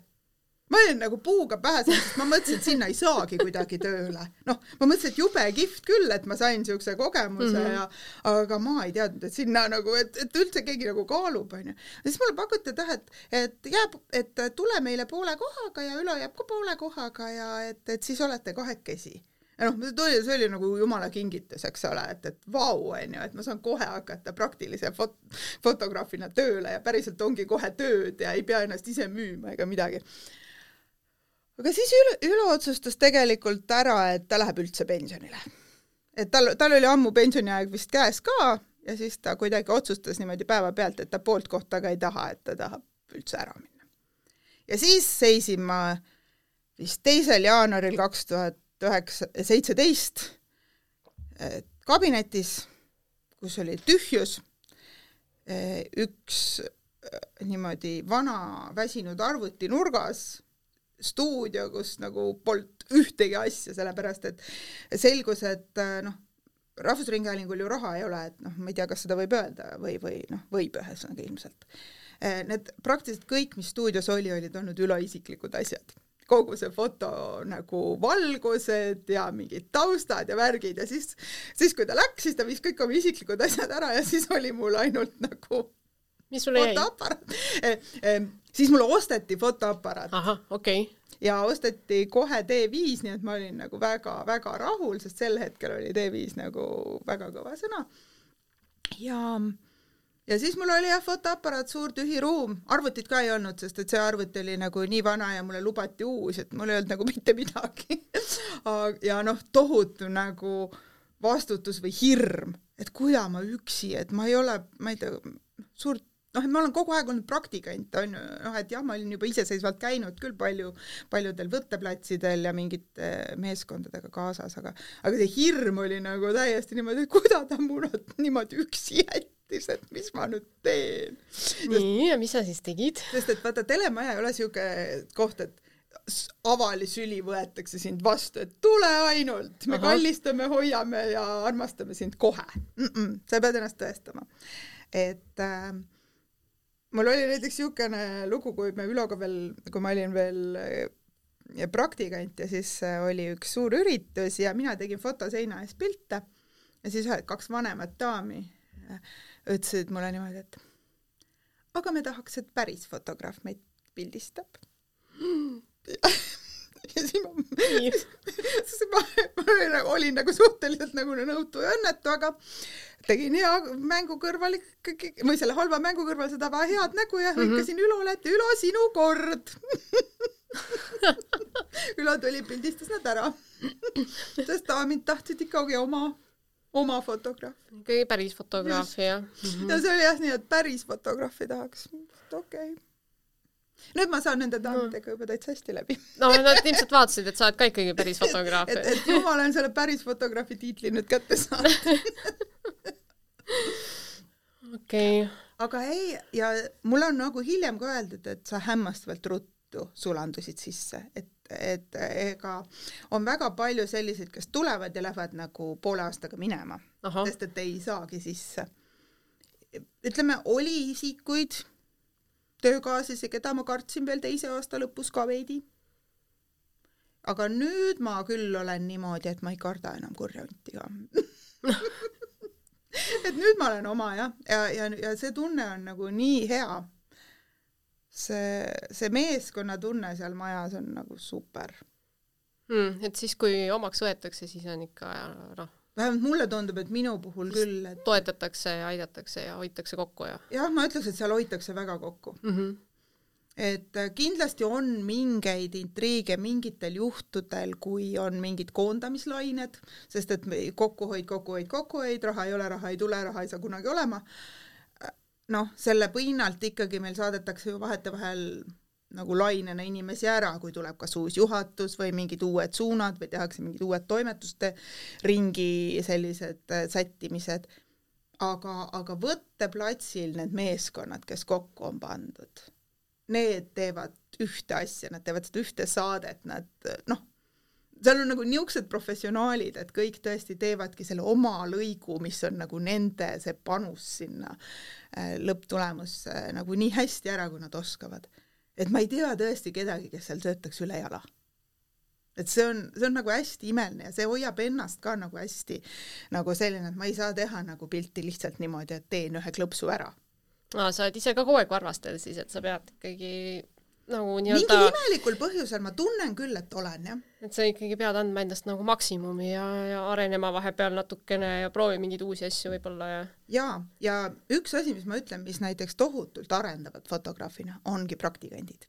Ma olin nagu puuga pähe saanud, sest ma mõtlesin, et sinna ei saagi kuidagi tööle. noh, ma mõtlesin, et jube kihvt küll, et ma sain niisuguse kogemuse mm -hmm. ja aga ma ei teadnud, et sinna nagu, et, et üldse keegi nagu kaalub, onju. ja siis mulle pakuti, et jah, et, et jääb, et tule meile poole kohaga ja Ülo jääb ka poole kohaga ja et, et siis olete kahekesi ja noh, see oli, nagu jumala kingitus, eks ole, et, et vau, onju, et ma saan kohe hakata praktilise fot-, fotograafina tööle ja päriselt ongi kohe tööd ja ei pea ennast ise müüma ega midagi aga siis Ülo, Ülo otsustas tegelikult ära, et ta läheb üldse pensionile. et tal, tal oli ammu pensioniaeg vist käes ka ja siis ta kuidagi otsustas niimoodi päevapealt, et ta poolt kohta ka ei taha, et ta tahab üldse ära minna. ja siis seisin ma vist teisel jaanuaril kaks tuhat üheksa, seitseteist kabinetis, kus oli tühjus, üks niimoodi vana väsinud arvuti nurgas stuudio, kus nagu polnud ühtegi asja, sellepärast et selgus, et äh, noh, Rahvusringhäälingul ju raha ei ole, et noh, ma ei tea, kas seda võib öelda või, või noh, võib ühesõnaga ilmselt. need praktiliselt kõik, mis stuudios oli, olid olnud üleisiklikud asjad kogu see foto nagu valgused ja mingid taustad ja värgid ja siis, siis kui ta läks, siis ta viis kõik oma isiklikud asjad ära ja siis oli mul ainult nagu mis sulle jäi? fotoaparaat. Eh, siis mulle osteti fotoaparaat. ahah, okei okay. ja osteti kohe D5, nii et ma olin nagu väga-väga rahul, sest sel hetkel oli D5 nagu väga kõva sõna. ja ja siis mul oli jah, fotoaparaat, suur tühi ruum, arvutit ka ei olnud, sest et see arvuti oli nagu nii vana ja mulle lubati uus, et mul ei olnud nagu mitte midagi ja noh, tohutu nagu vastutus või hirm, et kuida ma üksi, et ma ei ole, ma ei tea, suurt noh, et ma olen kogu aeg olnud praktikant, on ju, noh et jah, ma olin juba iseseisvalt käinud küll palju, paljudel võtteplatsidel ja mingite meeskondadega kaasas, aga aga see hirm oli nagu täiesti niimoodi, et kuidas ta mul niimoodi üksi jättis, et mis ma nüüd teen. nii, ja mis sa siis tegid? sest et vaata, telemaja ei ole niisugune koht, et avalisüli võetakse sind vastu, et tule ainult, me Aha. kallistame, hoiame ja armastame sind kohe mm. -mm, sa pead ennast tõestama. et äh, mul oli näiteks niisugune lugu, kui me Üloga veel, kui ma olin veel äh, praktikant ja siis äh, oli üks suur üritus ja mina tegin fotoseina ees pilte. Ja siis ühed kaks vanemat daami äh, ütlesid mulle niimoodi, et aga me tahaks, et päris fotograaf meid pildistab ja siis ma, siis ma, ma olin nagu suhteliselt nagu nõutu ja õnnetu, aga tegin hea mängu kõrval ikkagi, või selle halva mängu kõrval seda väga head nägu ja hõikasin mm -hmm. Ülole, et Ülo, sinu kord Ülo tuli, pildistas nad ära. sest daamid tahtsid ikkagi oma, oma fotograafi. ikkagi päris fotograafi, jah mm. -hmm. ja see oli jah nii, et päris fotograafi tahaks. okei okay nüüd ma saan nende daamidega juba täitsa hästi läbi. no nad ilmselt vaatasid, et sa oled ka ikkagi päris fotograaf. et, et ju ma olen selle päris fotograafi tiitli nüüd kätte saanud okei okay.. aga ei, ja mulle on nagu hiljem ka öeldud, et sa hämmastavalt ruttu sulandusid sisse, et, et ega on väga palju selliseid, kes tulevad ja lähevad nagu poole aastaga minema, sest et ei saagi sisse. ütleme, oli isikuid töökaaslasi, keda ma kartsin veel teise aasta lõpus ka veidi. aga nüüd ma küll olen niimoodi, et ma ei karda enam kurja hunti ka et nüüd ma olen oma jah, ja, ja, ja see tunne on nagu nii hea. see, see meeskonnatunne seal majas on nagu super mm,. et siis, kui omaks võetakse, siis on ikka noh vähemalt mulle tundub, et minu puhul küll, et toetatakse ja aidatakse ja hoitakse kokku ja jah, ma ütleks, et seal hoitakse väga kokku mm. -hmm. et äh, kindlasti on mingeid intriige mingitel juhtudel, kui on mingid koondamislained, sest et kokkuhoid, kokkuhoid, kokkuhoid, raha ei ole, raha ei tule, raha ei saa kunagi olema. Äh, noh, selle pinnalt ikkagi meil saadetakse ju vahetevahel nagu lainena inimesi ära, kui tuleb kas uus juhatus või mingid uued suunad või tehakse mingid uued toimetuste ringi sellised äh, sättimised. aga, aga võtteplatsil need meeskonnad, kes kokku on pandud, need teevad ühte asja, nad teevad seda ühte saadet, nad noh, seal on nagu niisugused professionaalid, et kõik tõesti teevadki selle oma lõigu, mis on nagu nende see panus sinna äh, lõpptulemusse nagu nii hästi ära, kui nad oskavad et ma ei tea tõesti kedagi, kes seal töötaks ülejala. et see on, see on nagu hästi imeline ja see hoiab ennast ka nagu hästi nagu selline, et ma ei saa teha nagu pilti lihtsalt niimoodi, et teen ühe klõpsu ära. aa, sa oled ise ka kogu aeg varvastel siis, et sa pead ikkagi nagu nii-öelda mingil imelikul põhjusel ma tunnen küll, et olen, jah. et sa ikkagi pead andma endast nagu maksimumi ja, ja arenema vahepeal natukene ja proovi mingeid uusi asju võib-olla ja jaa, ja üks asi, mis ma ütlen, mis näiteks tohutult arendavad fotograafina, ongi praktikandid.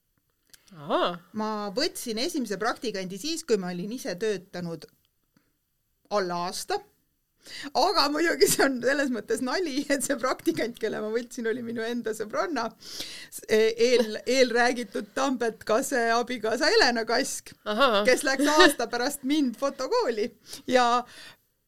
ma võtsin esimese praktikandi siis, kui ma olin ise töötanud alla aasta aga muidugi see on selles mõttes nali, et see praktikant, kelle ma võtsin, oli minu enda sõbranna, eel, eelräägitud Tambet Kase abikaasa Helena Kask, kes läks aasta pärast mind fotokooli ja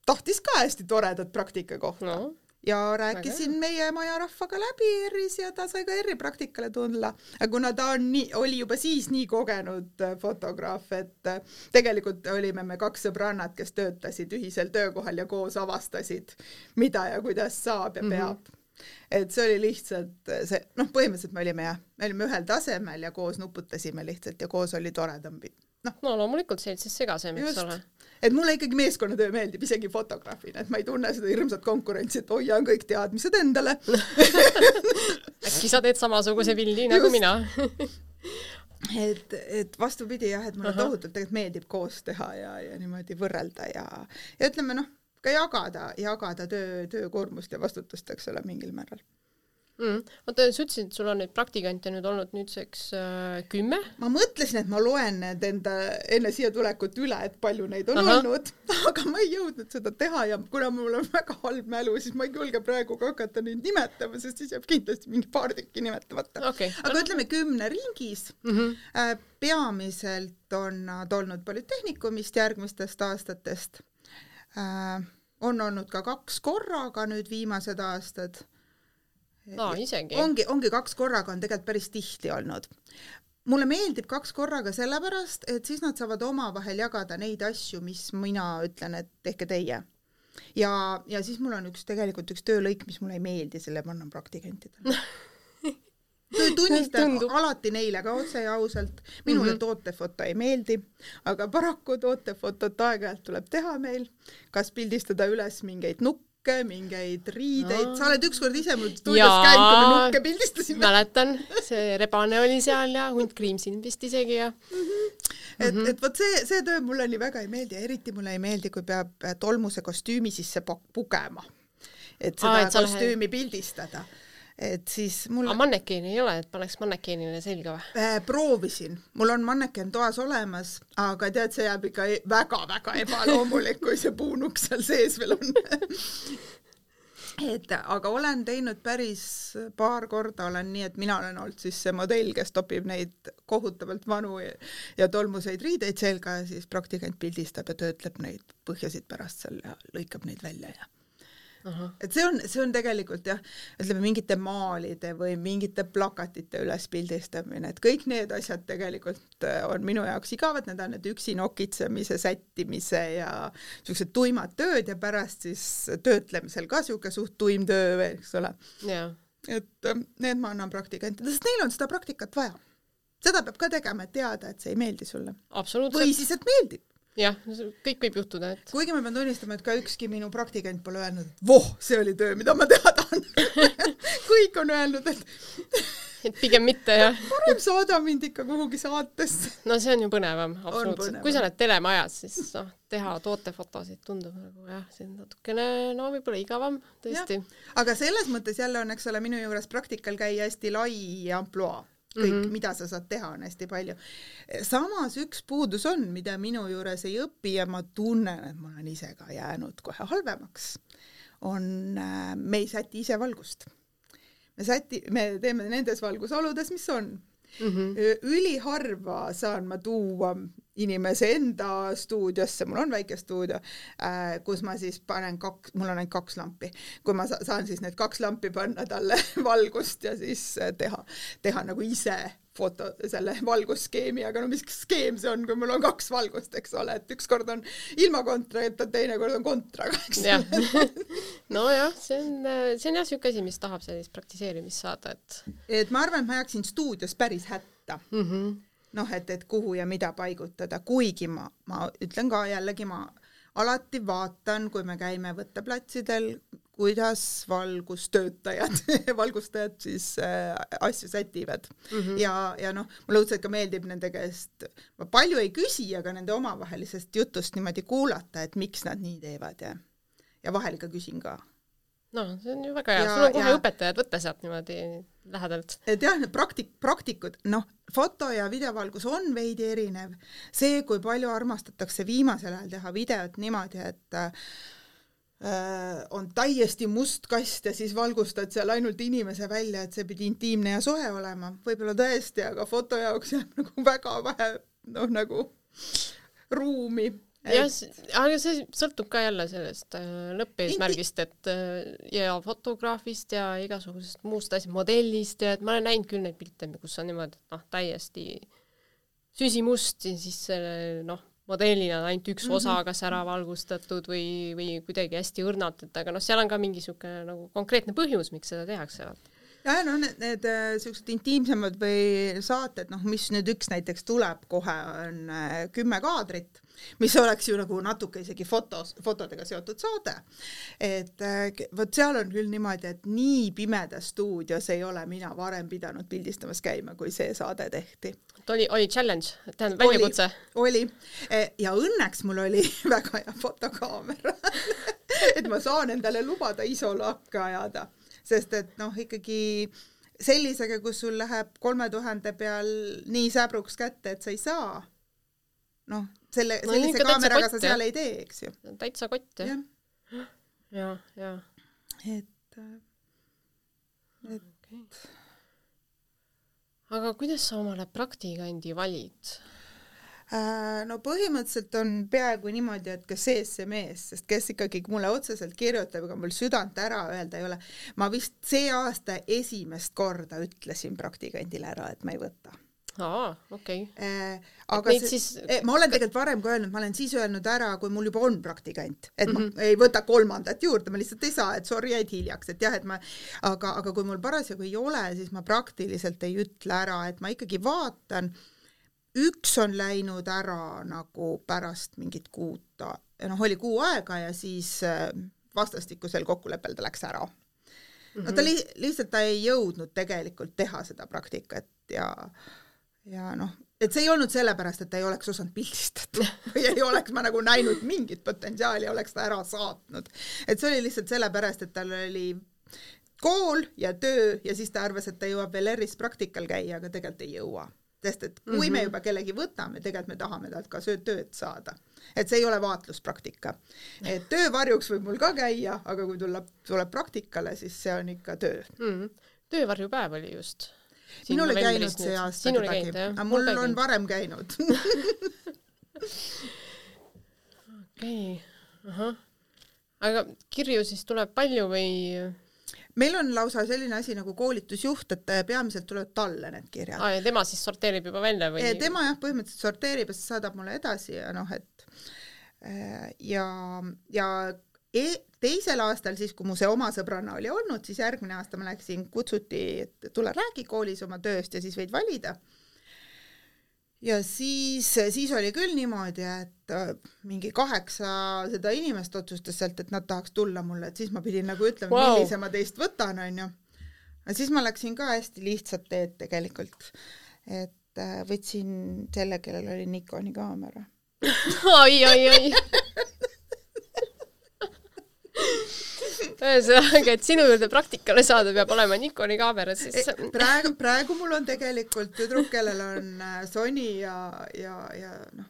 tahtis ka hästi toredat praktikakohta no ja rääkisin meie maja rahvaga läbi ERR-is ja ta sai ka ERR-i praktikale tulla. aga kuna ta on nii, oli juba siis nii kogenud äh, fotograaf, et äh, tegelikult olime me kaks sõbrannat, kes töötasid ühisel töökohal ja koos avastasid, mida ja kuidas saab ja mhm. peab mm. -hmm et see oli lihtsalt see, noh, põhimõtteliselt me olime jah, me olime ühel tasemel ja koos nuputasime lihtsalt ja koos oli toredam noh. no loomulikult see siis segasem, eks ole. et mulle ikkagi meeskonnatöö meeldib isegi fotograafina, et ma ei tunne seda hirmsat konkurentsi, et hoian kõik teadmised endale äkki sa teed samasuguse pildi nagu mina et, et vastupidi jah, et mulle Aha. tohutult tegelikult meeldib koos teha ja, ja niimoodi võrrelda ja, ja ütleme noh, ka jagada, jagada töö, töökoormust ja vastutust, eks ole, mingil määral mm.. oota, sa ütlesid, et sul on neid praktikante nüüd olnud nüüdseks äh, kümme? ma mõtlesin, et ma loen need enda, enne siia tulekut üle, et palju neid on Aha. olnud, aga ma ei jõudnud seda teha ja kuna mul on väga halb mälu, siis ma ei julge praegu ka hakata neid nimetama, sest siis jääb kindlasti mingi paar tükki nimetamata okay.. aga ütleme kümne ringis mm. -hmm. peamiselt on nad olnud Polütehnikumist järgmistest aastatest äh,. on olnud ka kaks korraga nüüd viimased aastad no isegi. ongi, ongi kaks korraga on tegelikult päris tihti olnud. mulle meeldib kaks korraga sellepärast, et siis nad saavad omavahel jagada neid asju, mis mina ütlen, et tehke teie. ja, ja siis mul on üks tegelikult üks töölõik, mis mulle ei meeldi, selle ma annan praktikantidele tunnistan alati neile ka otse ja ausalt, minule mm -hmm. tootefoto ei meeldi, aga paraku tootefotot aeg-ajalt tuleb teha meil, kas pildistada üles mingeid nukke, nukke, mingeid riideid, sa oled ükskord ise mul stuudios käinud, kui me nukke pildistasime. mäletan, see rebane oli seal ja hunt Kriimsin vist isegi ja mm. -hmm. et mm, -hmm. et vot see, see töö mulle nii väga ei meeldi ja eriti mulle ei meeldi, kui peab tolmuse kostüümi sisse pugema. et seda Aa, et kostüümi lähed... pildistada et siis mul aga mannekeeni ei ole, et paneks mannekeenile selga või äh,? proovisin, mul on mannekeen toas olemas, aga tead, see jääb ikka väga-väga e-, ebaloomulik, kui see puunuks seal sees veel on et aga olen teinud päris paar korda, olen nii, et mina olen olnud siis see modell, kes topib neid kohutavalt vanu ja, ja tolmuseid riideid selga ja siis praktikant pildistab ja töötleb neid põhjasid pärast seal ja lõikab neid välja ja et see on, see on tegelikult jah, ütleme mingite maalide või mingite plakatite ülespildistamine, et kõik need asjad tegelikult äh, on minu jaoks igavad, need on need üksi nokitsemise, sättimise ja siuksed tuimad tööd ja pärast siis töötlemisel ka siuke suht tuim töö veel, eks ole. et äh, need ma annan praktikantidele, sest neil on seda praktikat vaja. seda peab ka tegema, et teada, et see ei meeldi sulle. või siis, et meeldib jah, kõik võib juhtuda, et. kuigi ma pean tunnistama, et ka ükski minu praktikant pole öelnud, et voh, see oli töö, mida ma teha tahan kõik on öelnud, et et pigem mitte jah. parem saada mind ikka kuhugi saatesse. no see on ju põnevam, absoluutselt. kui sa oled telemajas, siis noh, teha tootefotosid tundub nagu jah, see on natukene no võib-olla igavam tõesti. aga selles mõttes jälle on, eks ole, minu juures praktikal käia hästi lai ampluaa kõik mm, -hmm. mida sa saad teha, on hästi palju. samas üks puudus on, mida minu juures ei õpi ja ma tunnen, et ma olen ise ka jäänud kohe halvemaks, on, äh, me ei säti ise valgust. me säti, me teeme nendes valgusoludes, mis on mm. -hmm. üliharva saan ma tuua inimese enda stuudiosse, mul on väike stuudio äh,, kus ma siis panen kaks, mul on ainult kaks lampi, kui ma saan siis need kaks lampi panna talle valgust ja siis äh, teha, teha nagu ise foto, selle valgusskeemi, aga no mis skeem see on, kui mul on kaks valgust, eks ole, et ükskord on ilma kontrata, teinekord on kontraga, eks ja. nojah, see on, see on jah niisugune asi, mis tahab sellist praktiseerimist saada, et et ma arvan, et ma jääksin stuudios päris hätta mm. -hmm noh, et, et kuhu ja mida paigutada, kuigi ma, ma ütlen ka jällegi, ma alati vaatan, kui me käime võtteplatsidel, kuidas valgustöötajad valgustajad siis äh, asju sätivad mm. -hmm. ja, ja noh, mulle õudselt ka meeldib nende käest, ma palju ei küsi, aga nende omavahelisest jutust niimoodi kuulata, et miks nad nii teevad ja, ja vahel ikka küsin ka no see on ju väga hea, sul on kohe ja... õpetajad võtta sealt niimoodi lähedalt. et jah, need praktik-, praktikud, noh, foto ja videovalgus on veidi erinev. see, kui palju armastatakse viimasel ajal teha videot niimoodi, et äh, on täiesti must kast ja siis valgustad seal ainult inimese välja, et see pidi intiimne ja soe olema, võib-olla tõesti, aga foto jaoks jääb nagu väga vähe noh, nagu ruumi. Jah, aga see sõltub ka jälle sellest äh, lõppeesmärgist, et äh, ja fotograafist ja igasugusest muust asjast, modellist ja et ma olen näinud küll neid pilte, kus on niimoodi, et noh, täiesti süsimust ja siis noh, modelina on ainult üks osa kas ära valgustatud või, või kuidagi hästi õrnalt, et aga noh, seal on ka mingi niisugune nagu konkreetne põhjus, miks seda tehakse, vaata ja no need, need äh, siuksed intiimsemad või saated, noh, mis nüüd üks näiteks tuleb kohe, on äh, kümme kaadrit mis oleks ju nagu natuke isegi fotos, fotodega seotud saade. et äh, vot seal on küll niimoodi, et nii pimedas stuudios ei ole mina varem pidanud pildistamas käima, kui see saade tehti. oli, oli challenge, tähendab väljakutse? oli e, ja õnneks mul oli väga hea fotokaamera et ma saan endale lubada isolakke ajada, sest et noh, ikkagi sellisega, kus sul läheb kolme tuhande peal nii säbruks kätte, et sa ei saa noh, selle no,, sellise kaameraga kott, sa seal jah. ei tee, eks ju. täitsa kott jah. ja, ja, ja. et, äh, et okay. aga kuidas sa omale praktikandi valid? Äh, no põhimõtteliselt on peaaegu niimoodi, et kas sees see mees, sest kes ikkagi mulle otseselt kirjutab, ega mul südant ära öelda ei ole. ma vist see aasta esimest korda ütlesin praktikandile ära, et ma ei võta aa, okei okay. äh,. aga see, siis... Eh, ma olen tegelikult varem ka öelnud, ma olen siis öelnud ära, kui mul juba on praktikant, et mm -hmm. ma ei võta kolmandat juurde, ma lihtsalt ei saa, et sorry, jäid hiljaks, et jah, et ma, aga, aga kui mul parasjagu ei ole, siis ma praktiliselt ei ütle ära, et ma ikkagi vaatan, üks on läinud ära nagu pärast mingit kuud, noh, oli kuu aega ja siis äh, vastastikusel kokkuleppel ta läks ära no ta li lihtsalt ta ei jõudnud tegelikult teha seda praktikat ja ja noh, et see ei olnud sellepärast, et ta ei oleks osanud pildistada või ei oleks ma nagu näinud mingit potentsiaali oleks ta ära saatnud. et see oli lihtsalt sellepärast, et tal oli kool ja töö ja siis ta arvas, et ta jõuab veel ERR-is praktikal käia, aga tegelikult ei jõua. sest et kui mm -hmm. me mhm. juba kellegi võtame, tegelikult me tahame talt ka tööd saada. et see ei ole vaatluspraktika. et töövarjuks võib mul ka käia, aga kui tuleb, tuleb praktikale, siis see on ikka töö mm. -hmm. töövarjupäev oli just minul ei käinud see aasta kedagi, aga mul on käinud. varem käinud okei, ahah. aga kirju siis tuleb palju või? meil on lausa selline asi nagu koolitusjuht, et peamiselt tulevad talle need kirjad. aa, ja tema siis sorteerib juba välja või? tema jah, põhimõtteliselt sorteerib ja siis saadab mulle edasi ja noh, et äh, ja, ja e teisel aastal, siis kui mu see oma sõbranna oli olnud, siis järgmine aasta ma läksin, kutsuti, et tule räägi koolis oma tööst ja siis võid valida. ja siis, siis oli küll niimoodi, et äh, mingi kaheksa seda inimest otsustas sealt, et nad tahaks tulla mulle, et siis ma pidin nagu ütlema wow., millise ma teist võtan, onju. aga siis ma läksin ka hästi lihtsat teed tegelikult, et äh, võtsin selle, kellel oli Nikoni kaamera oi, oi, oi ühesõnaga, et sinu juurde praktikale saada, peab olema Nikoni kaamera, siis e, praegu, praegu mul on tegelikult tüdruk, kellel on äh, Sony ja, ja, ja noh,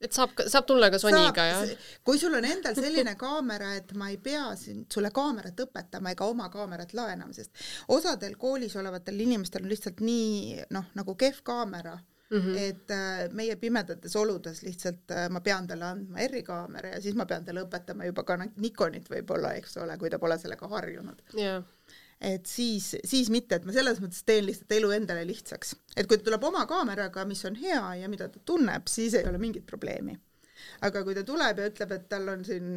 et saab, saab tulla ka Sonyga, jah? kui sul on endal selline kaamera, et ma ei pea siin sulle kaamerat õpetama ega oma kaamerat laenama, sest osadel koolis olevatel inimestel on lihtsalt nii noh, nagu kehv kaamera Mm -hmm. et äh, meie pimedates oludes lihtsalt äh, ma pean talle andma R-kaamera ja siis ma pean talle õpetama juba ka Nikonit võib-olla, eks ole, kui ta pole sellega harjunud yeah. et siis, siis mitte, et ma selles mõttes teen lihtsalt elu endale lihtsaks, et kui ta tuleb oma kaameraga, mis on hea ja mida ta tunneb, siis ei ole mingit probleemi aga kui ta tuleb ja ütleb, et tal on siin,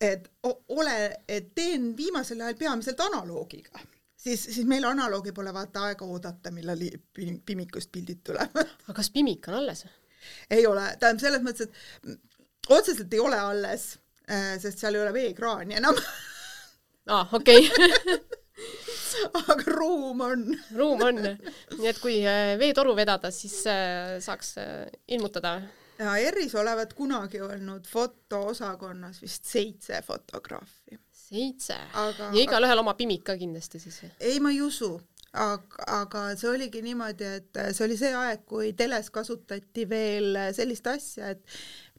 et ole, et teen viimasel ajal peamiselt analoogiga siis, siis meil analoogi pole vaata aega oodata, millal Pimikust pildid tulevad. aga kas Pimik on alles? ei ole, tähendab selles mõttes, et otseselt ei ole alles, äh, sest seal ei ole veekraani enam. aa, okei aga ruum on. ruum on, nii et kui äh, veetoru vedada, siis äh, saaks ilmutada. ja ERR-is olevat kunagi olnud fotoosakonnas vist seitse fotograafi seitse. Aga, ja igalühel oma pimik ka kindlasti siis? ei, ma ei usu, aga, aga see oligi niimoodi, et see oli see aeg, kui teles kasutati veel sellist asja, et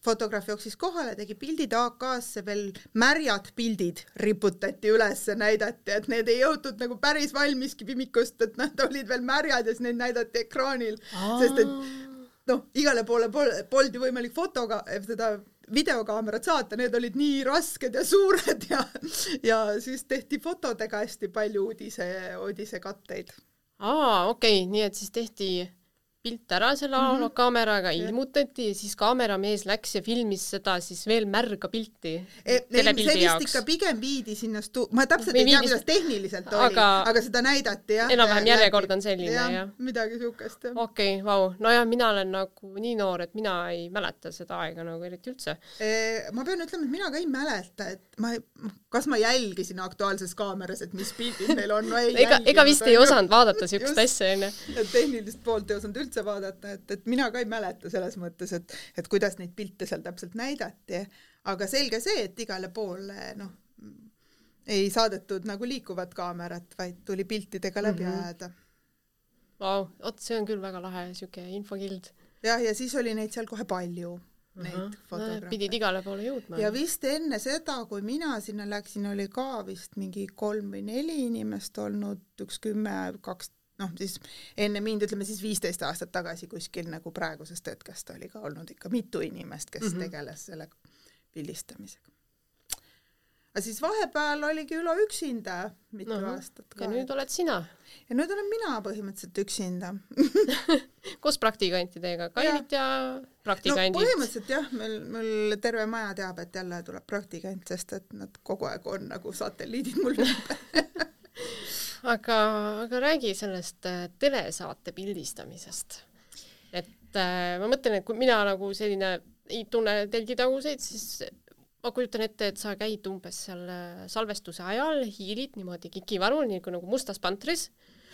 fotograaf jooksis kohale, tegi pildid AK-sse, veel märjad pildid riputati üles, näidati, et need ei jõutud nagu päris valmiski pimikust, et nad olid veel märjad ja siis neid näidati ekraanil, sest et noh, igale poole polnud ju võimalik fotoga seda videokaamerat saata, need olid nii rasked ja suured ja, ja siis tehti fotodega hästi palju uudise, uudisekatteid. aa, okei okay., nii et siis tehti pilt ära selle Mhm. analog kaameraga ilmutati ja siis kaameramees läks ja filmis seda siis veel märga pilti E, see vist jaoks ikka. pigem viidi sinna stu-, ma täpselt Või ei tea, viidi- kuidas tehniliselt oli, aga- aga seda näidati jah. enam-vähem järjekord on selline, jah. midagi siukest jah. okei okay,, vau, nojah, mina olen nagu nii noor, et mina ei mäleta seda aega nagu eriti üldse. Eh, ma pean ütlema, et mina ka ei mäleta, et ma, kas ma jälgisin Aktuaalses Kaameras, et mis pildid meil on, no ei ega, ega vist ei osanud vaadata Just. asja onju. et tehnilist poolt ei osanud üldse vaadata, et, et mina ka ei mäleta selles mõttes, et, et kuidas neid pilte seal täpselt näidati, aga selge see, et igale poole noh, ei saadetud nagu liikuvat kaamerat, vaid tuli piltidega läbi mm. -hmm. ajada. Vau, vot see on küll väga lahe siuke infokild. jah, ja siis oli neid seal kohe palju, neid pidid fotograafe. igale poole jõudma. ja vist enne seda, kui mina sinna läksin, oli ka vist mingi kolm või neli inimest olnud, üks kümme, kaks, noh siis enne mind, ütleme siis viisteist aastat tagasi kuskil nagu praegusest hetkest oli ka olnud ikka mitu inimest, kes mm. -hmm. tegeles selle pildistamisega. Aga siis vahepeal oligi Ülo üksinda mitu Ahah. aastat ja nüüd oled sina ja nüüd olen mina põhimõtteliselt üksinda. koos praktikantidega, Kairit ja no praktikandid no,. põhimõtteliselt jah, meil, meil terve maja teab, et jälle tuleb praktikant, sest et nad kogu aeg on nagu satelliidid mul ümber. aga, aga räägi sellest äh, telesaate pildistamisest. et äh, ma mõtlen, et kui mina nagu selline ei tunne telgitaguseid, siis ma kujutan ette, et sa käid umbes seal äh, salvestuse ajal, hiilid niimoodi kikivarul, nii kui nagu Mustas pantris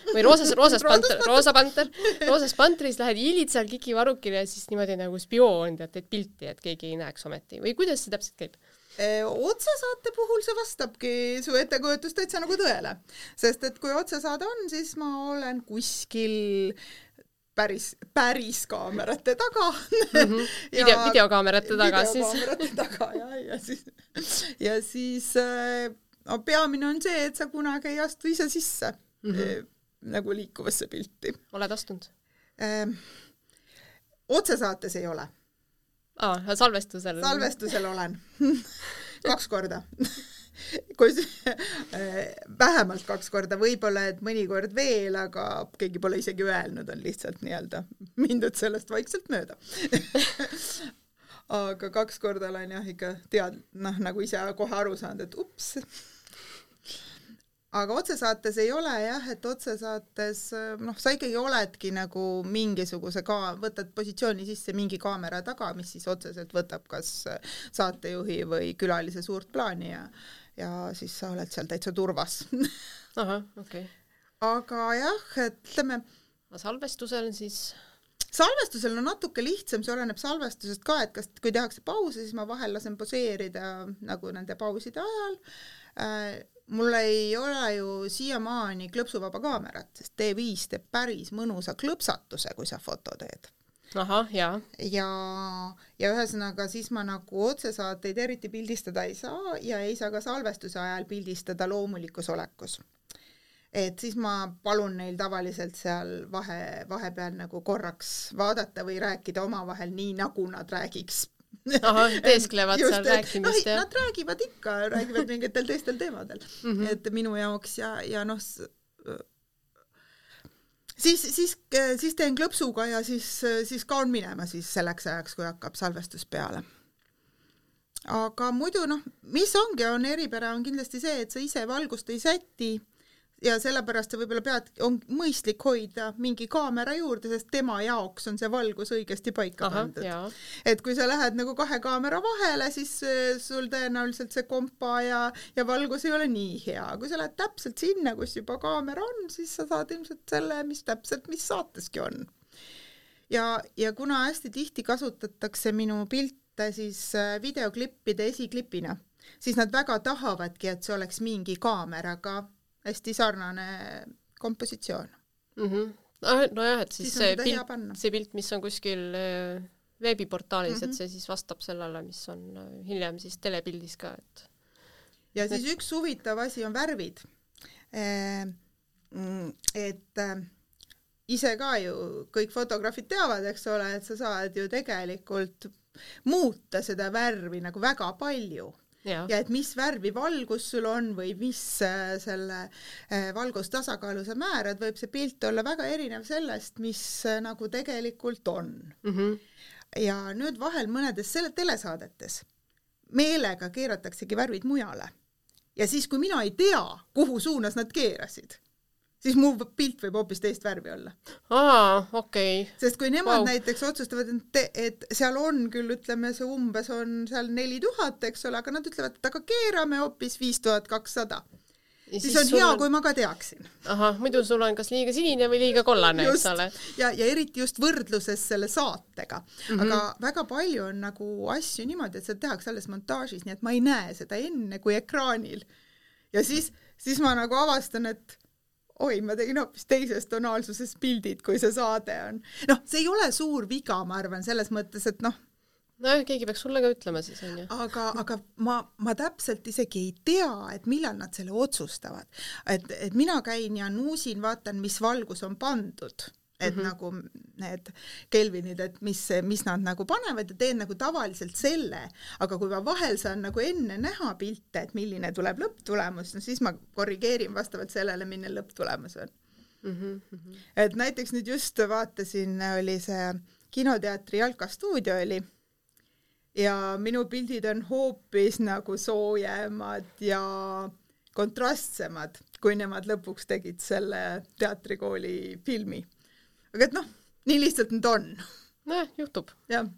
või roosas, roosas panter, roosa panter, roosas pantris lähed hiilid seal kikivarukile ja siis niimoodi nagu spioon tead, teed pilti, et keegi ei näeks ometi. Või kuidas see täpselt käib? otsesaate puhul see vastabki su ettekujutus täitsa nagu tõele, sest et kui otsesaade on, siis ma olen kuskil päris, päris kaamerate taga Mhm. video, videokaamerate taga siis. videokaamerate taga ja, ja siis, ja siis äh, no peamine on see, et sa kunagi ei astu ise sisse mm. -hmm. nagu liikuvasse pilti oled astunud? ähm,. otsesaates ei ole, aa, salvestusel. salvestusel olen kaks korda kus vähemalt kaks korda, võib-olla et mõnikord veel, aga keegi pole isegi öelnud, on lihtsalt nii-öelda mindud sellest vaikselt mööda. aga kaks korda olen jah ikka tead-, noh nagu ise kohe aru saanud, et ups. aga otsesaates ei ole jah, et otsesaates noh, sa ikkagi oledki nagu mingisuguse ka, võtad positsiooni sisse mingi kaamera taga, mis siis otseselt võtab kas saatejuhi või külalise suurt plaani ja ja siis sa oled seal täitsa turvas. ahah, okei okay.. aga jah, ütleme, salvestusel siis salvestusel on natuke lihtsam, see oleneb salvestusest ka, et kas, kui tehakse pause, siis ma vahel lasen poseerida nagu nende pauside ajal äh,. mul ei ole ju siiamaani klõpsuvaba kaamerat, sest T5 teeb päris mõnusa klõpsatuse, kui sa foto teed ahah, jaa. ja, ja ühesõnaga siis ma nagu otsesaateid eriti pildistada ei saa ja ei saa ka salvestuse ajal pildistada loomulikus olekus. et siis ma palun neil tavaliselt seal vahe, vahepeal nagu korraks vaadata või rääkida omavahel nii, nagu nad räägiks. ahah, teesklevad seal rääkimist noh, ja Nad räägivad ikka, räägivad mingitel teistel teemadel mm. -hmm. et minu jaoks ja, ja noh, siis, siis, siis teen klõpsuga ja siis, siis kaon minema siis selleks ajaks, kui hakkab salvestus peale. aga muidu noh, mis ongi, on eripära on kindlasti see, et sa ise valgust ei säti ja sellepärast sa võib-olla pead, on mõistlik hoida mingi kaamera juurde, sest tema jaoks on see valgus õigesti paika pandud et kui sa lähed nagu kahe kaamera vahele, siis äh, sul tõenäoliselt see kompa ja, ja valgus ei ole nii hea. kui sa lähed täpselt sinna, kus juba kaamera on, siis sa saad ilmselt selle, mis täpselt, mis saateski on. ja, ja kuna hästi tihti kasutatakse minu pilte siis äh, videoklippide esiklipina, siis nad väga tahavadki, et see oleks mingi kaameraga hästi sarnane kompositsioon. Mhm. nojah, et siis Siis see pilt, see pilt, mis on kuskil äh, veebiportaalis mm, -hmm. Mhm. et see siis vastab sellele, mis on äh, hiljem siis telepildis ka, et ja siis üks huvitav asi on värvid. et äh, ise ka ju kõik fotograafid teavad, eks ole, et sa saad ju tegelikult muuta seda värvi nagu väga palju ja, ja et mis värvi valgus sul on või mis äh, selle äh, valgustasakaalu sa määrad, võib see pilt olla väga erinev sellest, mis äh, nagu tegelikult on mm. -hmm. ja nüüd vahel mõnedes selle telesaadetes meelega keerataksegi värvid mujale ja siis, kui mina ei tea, kuhu suunas nad keerasid siis mu pilt võib hoopis teist värvi olla. aa, okei okay.. sest kui nemad wow. näiteks otsustavad, et, seal on küll, ütleme, see umbes on seal neli tuhat, eks ole, aga nad ütlevad, et aga keerame hoopis viis tuhat kakssada. siis on hea on..., kui ma ka teaksin. ahah, muidu sul on kas liiga sinine või liiga kollane, eks ole. ja, ja eriti just võrdluses selle saatega mm. -hmm. aga väga palju on nagu asju niimoodi, et seda tehakse alles montaažis, nii et ma ei näe seda enne kui ekraanil. ja siis, siis ma nagu avastan, et oi, ma tegin hoopis teises tonaalsuses pildid, kui see saade on. noh, see ei ole suur viga, ma arvan, selles mõttes, et noh, nojah, keegi peaks sulle ka ütlema siis onju. aga, aga ma, ma täpselt isegi ei tea, et millal nad selle otsustavad. et, et mina käin ja nuusin, vaatan, mis valgus on pandud et mm -hmm. nagu need Kelvinid, et mis, mis nad nagu panevad ja teen nagu tavaliselt selle, aga kui ma vahel saan nagu enne näha pilte, et milline tuleb lõpptulemus, no siis ma korrigeerin vastavalt sellele, milline lõpptulemus on mm. -hmm. et näiteks nüüd just vaatasin, oli see kinoteatri Jalka stuudio oli ja minu pildid on hoopis nagu soojemad ja kontrastsemad, kui nemad lõpuks tegid selle teatrikooli filmi aga et noh, nii lihtsalt nüüd on. nojah, juhtub. jah,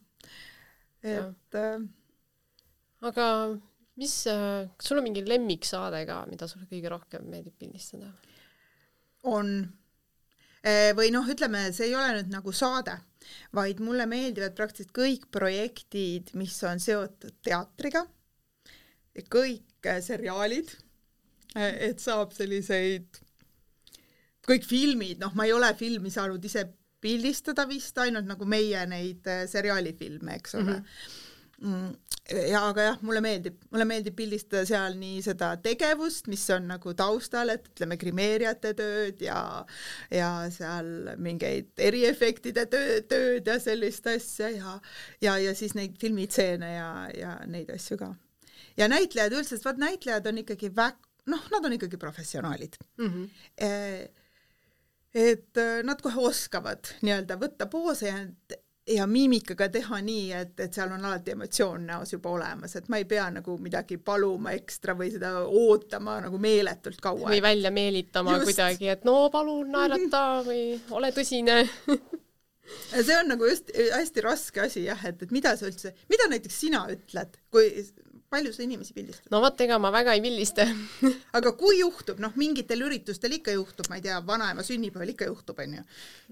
et ja. äh, aga mis äh,, kas sul on mingi lemmiksaade ka, mida sulle kõige rohkem meeldib pildistada? on e,. või noh, ütleme, see ei ole nüüd nagu saade, vaid mulle meeldivad praktiliselt kõik projektid, mis on seotud teatriga, kõik äh, seriaalid, et saab selliseid kõik filmid, noh, ma ei ole filmi saanud ise pildistada vist, ainult nagu meie neid äh, seriaalifilme, eks ole mm. -hmm. ja aga jah, mulle meeldib, mulle meeldib pildistada seal nii seda tegevust, mis on nagu taustal, et ütleme, grimeerijate tööd ja ja seal mingeid eriefektide töö, tööd ja sellist asja ja ja, ja siis neid filmitseene ja, ja neid asju ka. ja näitlejad üldse, sest vaat näitlejad on ikkagi väga, noh, nad on ikkagi professionaalid mm. -hmm. E et äh, nad kohe oskavad nii-öelda võtta poose ja ja miimikaga teha nii, et, et seal on alati emotsioon näos juba olemas, et ma ei pea nagu midagi paluma ekstra või seda ootama nagu meeletult kaua. või välja meelitama just. kuidagi, et no palun naerata või ole tõsine see on nagu just hästi raske asi jah, et, et mida sa üldse, mida näiteks sina ütled, kui palju sa inimesi pildistad? no vot, ega ma väga ei pildista aga kui juhtub, noh, mingitel üritustel ikka juhtub, ma ei tea, vanaema sünnipäeval ikka juhtub, onju.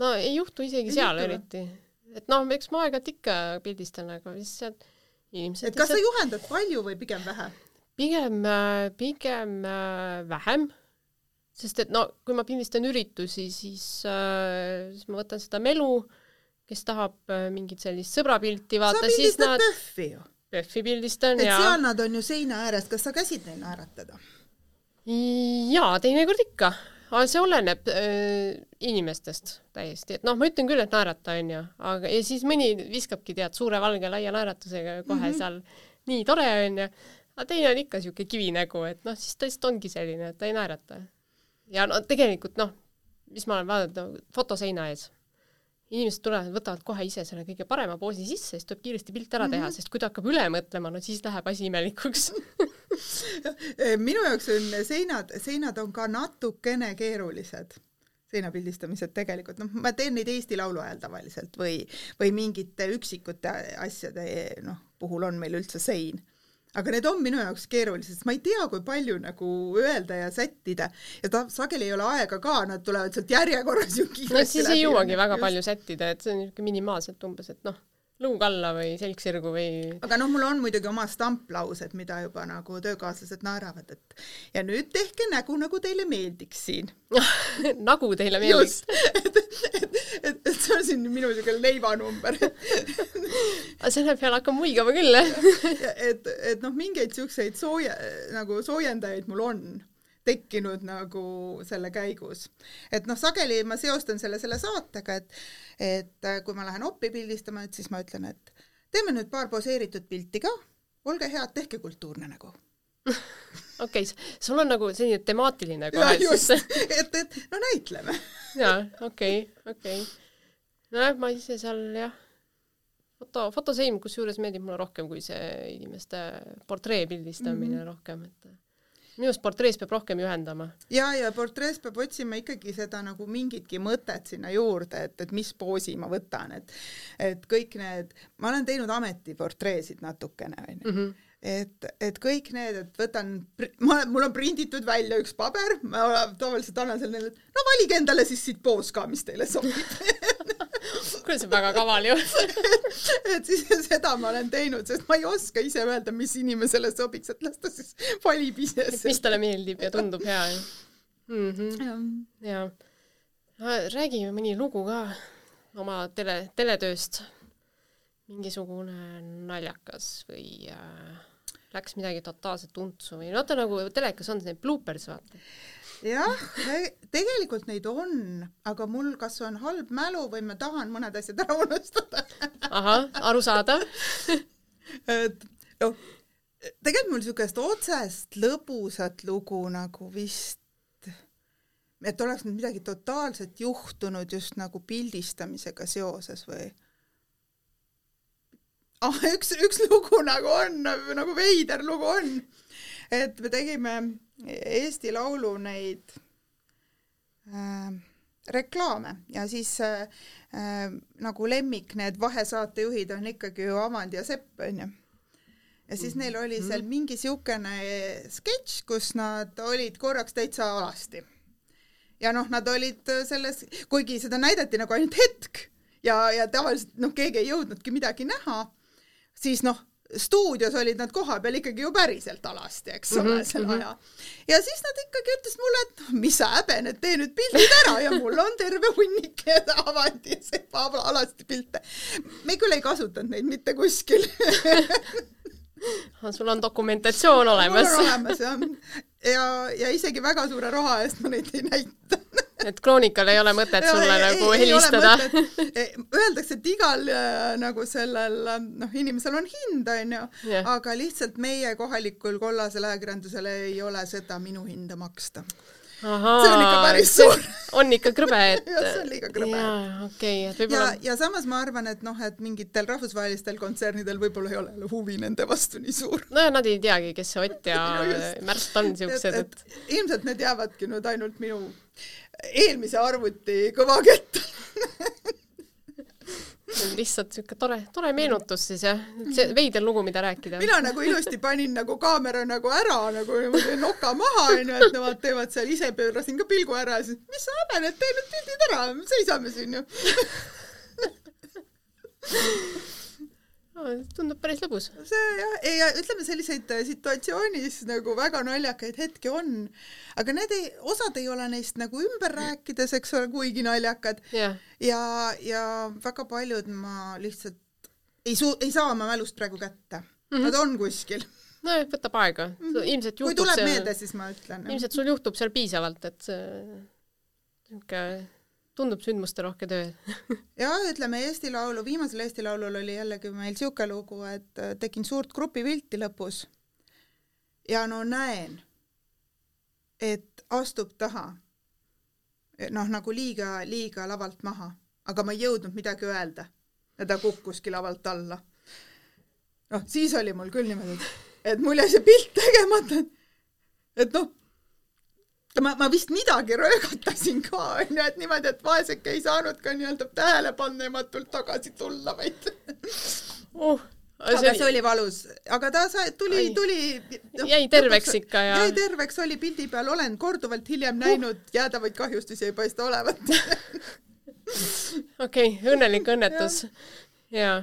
no ei juhtu isegi ei seal juhtu, eriti. et noh, eks ma aeg-ajalt ikka pildistan, aga lihtsalt inimesed et kas lihtsalt... sa juhendad palju või pigem vähe? pigem, äh, pigem äh, vähem, sest et no kui ma pildistan üritusi, siis äh,, siis ma võtan seda melu, kes tahab mingit sellist sõbrapilti vaata, siis nad sa pildistad PÖFFi ju PÖFFi pildistan et ja seal nad on ju seina ääres, kas sa käsid neil naeratada? jaa, teinekord ikka, aga see oleneb äh, inimestest täiesti, et noh, ma ütlen küll, et naerata onju, aga ja siis mõni viskabki tead suure valge laia naeratusega kohe mm -hmm. seal. Nii tore onju, aga teine on ikka siuke kivinägu, et noh, siis ta lihtsalt ongi selline, et ta ei naerata. ja no tegelikult noh, mis ma olen vaadanud no, fotoseina ees inimesed tulevad, võtavad kohe ise selle kõige parema poosi sisse, siis tuleb kiiresti pilt ära teha mm, -hmm. sest kui ta hakkab üle mõtlema, no siis läheb asi imelikuks. Minu jaoks on seinad, seinad on ka natukene keerulised seinapildistamised tegelikult, noh, ma teen neid Eesti Laulu ajal tavaliselt või, või mingite üksikute asjade noh, puhul on meil üldse sein aga need on minu jaoks keerulised, sest ma ei tea, kui palju nagu öelda ja sättida ja ta sageli ei ole aega ka, nad tulevad sealt järjekorras ju kiiresti no siis ei jõuagi väga just. palju sättida, et see on niisugune minimaalselt umbes, et noh, luug alla või selg sirgu või aga noh, mul on muidugi oma stamplaused, mida juba nagu töökaaslased naeravad, et ja nüüd tehke nägu, nagu teile meeldiks siin. Nagu teile meeldiks? et, et, et, et see on siin minu niisugune leivanumber. Aga selle peale hakkab muigama küll et, et noh, mingeid niisuguseid sooja, nagu soojendajaid mul on tekkinud nagu selle käigus. et noh, sageli ma seostan selle selle saatega, et et äh, kui ma lähen oppi pildistama, et siis ma ütlen, et teeme nüüd paar poseeritud pilti ka olge head, tehke kultuurne nägu. okei okay,, sul on nagu selline temaatiline kohe siis. et, et no näitleme. jaa, okei okay,, okei okay.. nojah, ma ise seal jah, foto, fotoseim kusjuures meeldib mulle rohkem kui see inimeste portree pildistamine mm -hmm. rohkem, et minu arust portrees peab rohkem juhendama. ja, ja portrees peab otsima ikkagi seda nagu mingitki mõtet sinna juurde, et, et mis poosi ma võtan, et et kõik need, ma olen teinud ametiportreesid natukene onju -hmm et, et kõik need, et võtan, ma, mul on prinditud välja üks paber, ma tavaliselt annan selle no valige endale siis siit poos ka, mis teile sobib kuule, see on väga kaval ju et siis seda ma olen teinud, sest ma ei oska ise öelda, mis inimesele sobiks, et las ta siis valib ise. mis talle meeldib ja tundub hea mm. -hmm. ja, ja. räägime mõni lugu ka oma tele, teletööst. mingisugune naljakas või äh, läks midagi totaalselt untsu või vaata nagu telekas on need bloopers, vaata. Jah, tegelikult neid on, aga mul kas on halb mälu või ma tahan mõned asjad ära unustada. ahah, arusaadav et noh, tegelikult mul niisugust otsest lõbusat lugu nagu vist et oleks nüüd midagi totaalset juhtunud just nagu pildistamisega seoses või ah, üks, üks lugu nagu on, nagu veider lugu on. et me tegime Eesti Laulu neid äh, reklaame ja siis äh, äh, nagu lemmik, need vahesaatejuhid on ikkagi ju Avandi ja Sepp onju. ja siis neil oli seal mhm. mingi siukene sketš, kus nad olid korraks täitsa alasti. ja noh, nad olid selles, kuigi seda näidati nagu ainult hetk ja, ja tavaliselt noh, keegi ei jõudnudki midagi näha siis noh, stuudios olid nad kohapeal ikkagi ju päriselt alasti, eks ole mm, -hmm, selle aja. ja siis nad ikkagi ütlesid mulle, et mis sa häbened, tee nüüd pildid ära ja mul on terve hunnik Avandi alasti pilte. me küll ei kasutanud neid mitte kuskil sul on dokumentatsioon olemas. mul on olemas jah. ja, ja isegi väga suure raha eest ma neid ei näita et Kroonikal ei ole mõtet sulle ei, nagu ei, helistada? Öeldakse, et igal äh, nagu sellel noh, inimesel on hind, onju, aga lihtsalt meie kohalikul kollasel ajakirjandusel ei ole seda minu hinda maksta. Ahaa, see on ikka päris suur. on ikka krõbe, et. jah, see on liiga krõbe. jaa, okei okay,, et võib-olla. ja, ja samas ma arvan, et noh, et mingitel rahvusvahelistel kontsernidel võib-olla ei ole huvi nende vastu nii suur. nojah, nad ei teagi, kes see Ott ja Märst on siuksed, et, et. ilmselt need jäävadki nüüd ainult minu eelmise arvuti kõvakett lihtsalt siuke tore, tore meenutus siis jah, see veider lugu, mida rääkida. mina nagu ilusti panin nagu kaamera nagu ära nagu noka maha onju, et nemad teevad seal, ise pöörasin ka pilgu ära siis mis sa häbened, tee nüüd pildid ära, seisame siin ju tundub päris lõbus. see jah, ja ütleme, selliseid äh, situatsioonis nagu väga naljakaid hetki on, aga need ei, osad ei ole neist nagu ümber rääkides, eks ole, kuigi naljakad yeah.. ja, ja väga paljud ma lihtsalt ei suu-, ei saa oma mälust praegu kätte mm. -hmm. Nad on kuskil nojah, võtab aega mm. -hmm. ilmselt juhtub kui tuleb seal, meelde, siis ma ütlen. ilmselt sul juhtub seal piisavalt, et see niisugune tundub sündmusterohke töö ja ütleme Eesti Laulu, viimasel Eesti Laulul oli jällegi meil siuke lugu, et äh, tegin suurt grupipilti lõpus. ja no näen, et astub taha. noh, nagu liiga, liiga lavalt maha, aga ma ei jõudnud midagi öelda ja ta kukkuski lavalt alla. noh, siis oli mul küll niimoodi, et mul jäi see pilt tegemata, et noh ma, ma vist midagi röögatasin ka, onju, et niimoodi, et vaeseke ei saanud ka nii-öelda tähelepanematult tagasi tulla, vaid uh, aga see, see oli valus, aga ta sai, tuli, tuli no, jäi terveks lõpuks, ikka ja jäi terveks, oli pildi peal, olen korduvalt hiljem uh. näinud, jäädavaid kahjustusi ei paista olevat. Okei okay,, õnnelik õnnetus. jaa.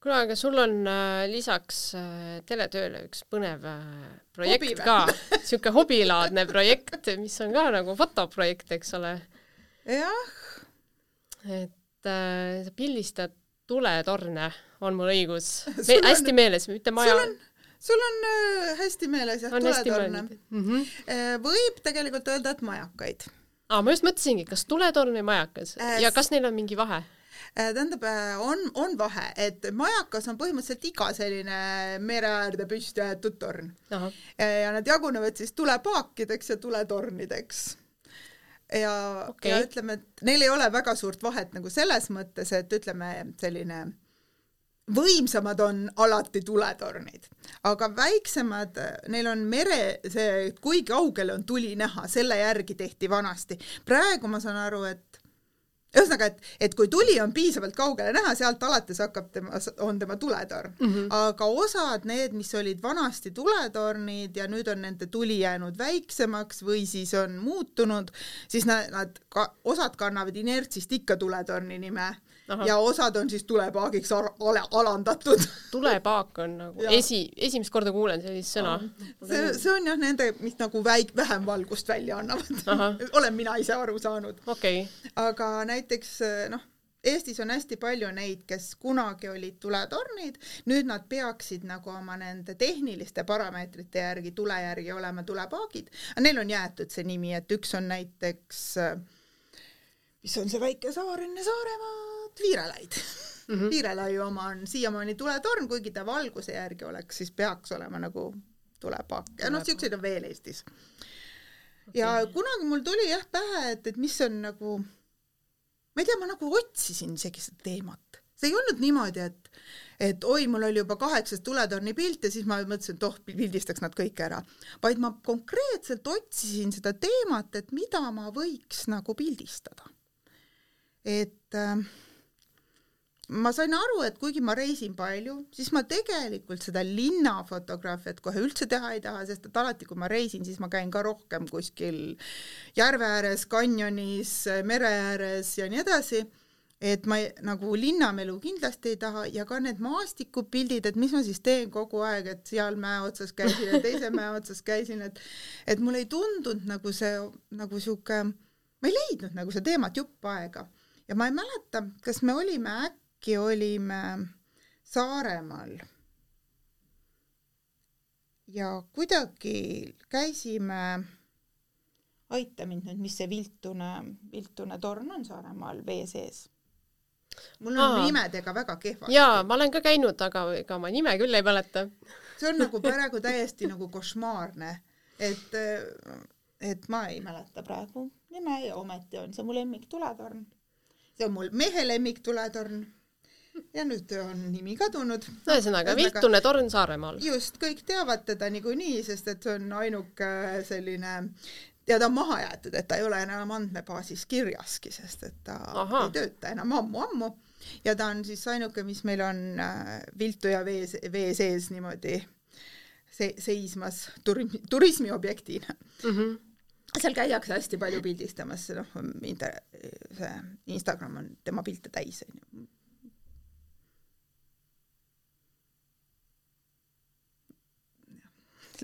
Kuule, aga sul on äh, lisaks äh, teletööle üks põnev äh, projekt ka, siuke hobilaadne projekt, mis on ka nagu fotoprojekt, eks ole. jah. et äh, sa pildistad tuletorne, on mul õigus Me,? hästi meeles, mitte maja. sul on, sul on äh, hästi meeles jah, tuletorne. Mm -hmm. võib tegelikult öelda, et majakaid. aa, ma just mõtlesingi, kas tuletorn või majakas äh, ja kas neil on mingi vahe? Tähendab, on, on vahe, et majakas on põhimõtteliselt iga selline mere äärde püsti aetud torn. ja nad jagunevad siis tulepaakideks ja tuletornideks ja okay., ja ütleme, et neil ei ole väga suurt vahet nagu selles mõttes, et ütleme, selline võimsamad on alati tuletornid, aga väiksemad, neil on mere, see, kui kaugele on tuli näha, selle järgi tehti vanasti. praegu ma saan aru, et ühesõnaga, et, et kui tuli on piisavalt kaugele näha, sealt alates hakkab tema, on tema tuletorn mm. -hmm. aga osad need, mis olid vanasti tuletornid ja nüüd on nende tuli jäänud väiksemaks või siis on muutunud, siis nad, nad ka, osad kannavad inertsist ikka tuletorni nime Aha. ja osad on siis tulepaagiks al alandatud. Tulepaak on nagu ja. esi, esimest korda kuulen sellist sõna. see, see on jah nende, mis nagu väik-, vähem valgust välja annavad. Olen mina ise aru saanud. Okay.. aga näiteks noh, Eestis on hästi palju neid, kes kunagi olid tuletornid, nüüd nad peaksid nagu oma nende tehniliste parameetrite järgi, tule järgi olema tulepaagid, aga neil on jäetud see nimi, et üks on näiteks, mis on see väike saar enne Saaremaa Viirelaid mm. -hmm. Viirelaiu oma on siiamaani tuletorn, kuigi ta valguse järgi oleks, siis peaks olema nagu tulepaak ja noh, siukseid on veel Eestis okay.. ja kunagi mul tuli jah pähe, et, et mis on nagu, ma ei tea, ma nagu otsisin isegi seda teemat, see ei olnud niimoodi, et et oi, mul oli juba kaheksas tuletorni pilt ja siis ma mõtlesin, et oh, pildistaks nad kõik ära, vaid ma konkreetselt otsisin seda teemat, et mida ma võiks nagu pildistada. et äh, ma sain aru, et kuigi ma reisin palju, siis ma tegelikult seda linnafotograafiat kohe üldse teha ei taha, sest et alati, kui ma reisin, siis ma käin ka rohkem kuskil järve ääres, kanjonis, mere ääres ja nii edasi. Et ma ei, nagu linnamelu kindlasti ei taha ja ka need maastikupildid, et mis ma siis teen kogu aeg, et seal mäe otsas käisin ja teise mäe otsas käisin, et et mulle ei tundunud nagu see nagu sihuke, ma ei leidnud nagu see teemat jupp aega. Ja ma ei mäleta, kas me olime äkki äkki olime Saaremaal ja kuidagi käisime, aita mind nüüd, mis see viltune, viltune torn on Saaremaal vee sees? mul on Aa. nimedega väga kehvasti. jaa, ma olen ka käinud, aga ega ma nime küll ei mäleta. see on nagu praegu täiesti nagu košmaarne, et, et ma ei mäleta praegu nime ja ometi on see mu lemmik tuletorn. see on mul mehe lemmik tuletorn ja nüüd on nimi kadunud. ühesõnaga, Viltune torn Saaremaal. just, kõik teavad teda niikuinii, sest et see on ainuke selline ja ta on maha jäetud, et ta ei ole enam andmebaasis kirjaski, sest et ta Aha. ei tööta enam ammu-ammu ja ta on siis ainuke, mis meil on äh, viltu ja vee, vee sees niimoodi se seismas turismi, turismiobjektina mm. -hmm seal käiakse hästi palju pildistamas, noh, see Instagram on tema pilte täis, onju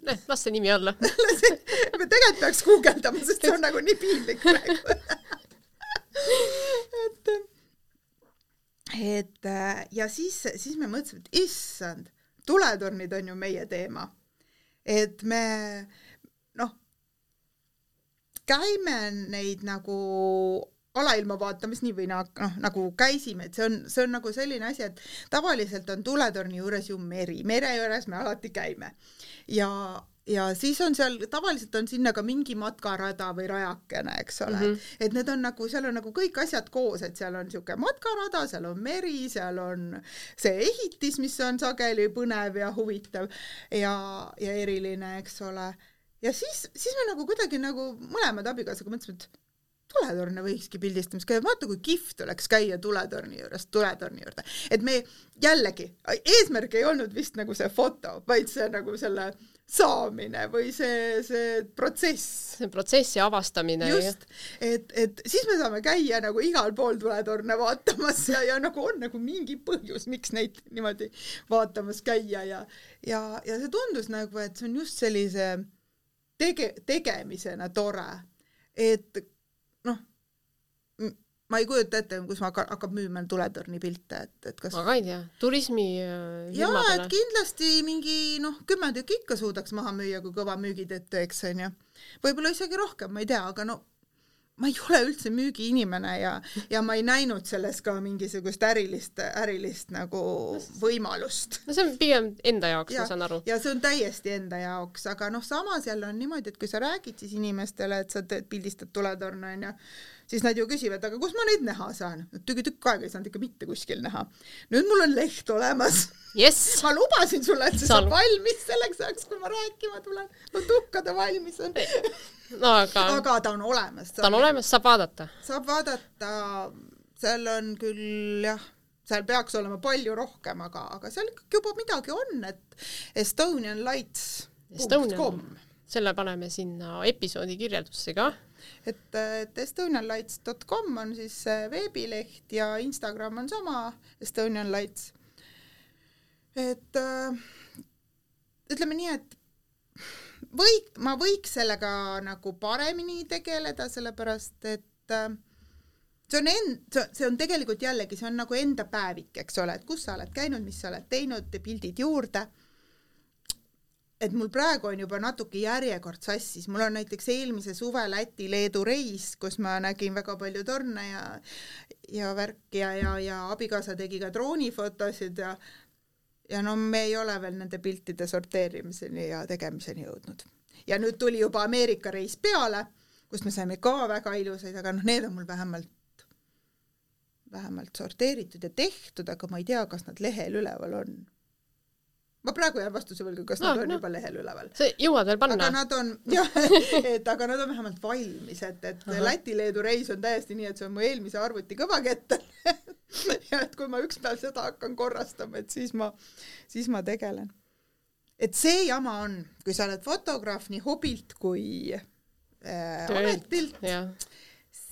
las see nimi olla me tegelikult peaks guugeldama, sest see on nagu nii piinlik praegu et, et ja siis, siis me mõtlesime, et issand, tuletornid on ju meie teema. et me noh, käime neid nagu alailma vaatamas nii või naa, noh, nagu käisime, et see on, see on nagu selline asi, et tavaliselt on tuletorni juures ju meri, mere juures me alati käime ja ja siis on seal, tavaliselt on sinna ka mingi matkarada või rajakene, eks ole mm, -hmm. et need on nagu, seal on nagu kõik asjad koos, et seal on niisugune matkarada, seal on meri, seal on see ehitis, mis on sageli põnev ja huvitav ja, ja eriline, eks ole. ja siis, siis me nagu kuidagi nagu mõlemad abikaasaga mõtlesime, et tuletorne võikski pildistamas käia, vaata kui kihvt oleks käia tuletorni juurest tuletorni juurde, et me jällegi, eesmärk ei olnud vist nagu see foto, vaid see nagu selle saamine või see, see protsess. see protsessi avastamine. just, et, et siis me saame käia nagu igal pool tuletorne vaatamas ja, ja nagu on nagu mingi põhjus, miks neid niimoodi vaatamas käia ja, ja, ja see tundus nagu, et see on just sellise tege-, tegemisena tore, et ma ei kujuta ette, kus ma hakkab müüma tuletorni pilte, et, et kas ma ka ei tea, turismi äh, jaa, et kindlasti mingi noh, kümme tükki ikka suudaks maha müüa, kui kõva müügitööd teeks, onju. võib-olla isegi rohkem, ma ei tea, aga no ma ei ole üldse müügiinimene ja, ja ma ei näinud selles ka mingisugust ärilist, ärilist nagu võimalust. no see on pigem enda jaoks, ma saan aru. ja see on täiesti enda jaoks, aga noh, samas jälle on niimoodi, et kui sa räägid siis inimestele, et sa teed, pildistad tuletorne onju, siis nad ju küsivad, aga kus ma neid näha saan? tükk aega ei saanud ikka mitte kuskil näha. nüüd mul on leht olemas yes.. ma lubasin sulle, et see saab valmis selleks ajaks, kui ma rääkima tulen. no tuhka ta valmis on no aga aga ta on olemas. ta on olemas, saab vaadata? saab vaadata, seal on küll jah, seal peaks olema palju rohkem, aga, aga seal ikkagi juba midagi on, et Estonian Lights Estonian, selle paneme sinna episoodi kirjeldusse ka et, et estonianlights.com on siis veebileht ja Instagram on sama, Estonian Lights. et äh, ütleme nii, et võik-, ma võiks sellega nagu paremini tegeleda, sellepärast et äh, see on end-, see on tegelikult jällegi, see on nagu enda päevik, eks ole, et kus sa oled käinud, mis sa oled teinud, pildid juurde et mul praegu on juba natuke järjekord sassis, mul on näiteks eelmise suve Läti-Leedu reis, kus ma nägin väga palju torne ja ja värki ja, ja, ja abikaasa tegi ka droonifotosid ja ja no me ei ole veel nende piltide sorteerimiseni ja tegemiseni jõudnud. ja nüüd tuli juba Ameerika reis peale, kus me saime ka väga ilusaid, aga noh, need on mul vähemalt vähemalt sorteeritud ja tehtud, aga ma ei tea, kas nad lehel üleval on ma praegu jään vastuse võlgu, kas no, nad on no. juba lehel üleval. sa jõuad veel panna? aga nad on, jah, et aga nad on vähemalt valmis, et, et Läti-Leedu reis on täiesti nii, et see on mu eelmise arvuti kõvakettel ja et kui ma üks päev seda hakkan korrastama, et siis ma, siis ma tegelen. et see jama on, kui sa oled fotograaf nii hobilt kui äh, ametilt,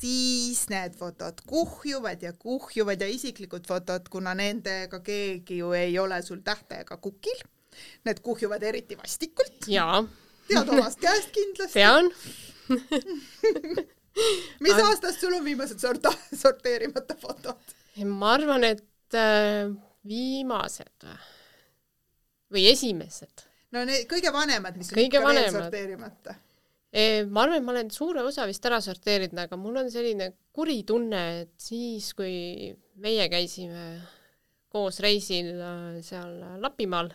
siis need fotod kuhjuvad ja kuhjuvad ja isiklikud fotod, kuna nendega keegi ju ei ole sul tähtega kukil, need kuhjuvad eriti vastikult. jaa. tead omast käest kindlasti? tean mis aastast sul on viimased sorta-, sorteerimata fotod? ma arvan, et äh, viimased või esimesed. no need kõige vanemad, mis kõige on ikka vanemad. veel sorteerimata ma arvan, et ma olen suure osa vist ära sorteerinud, aga mul on selline kuri tunne, et siis, kui meie käisime koos reisil äh, seal Lapimaal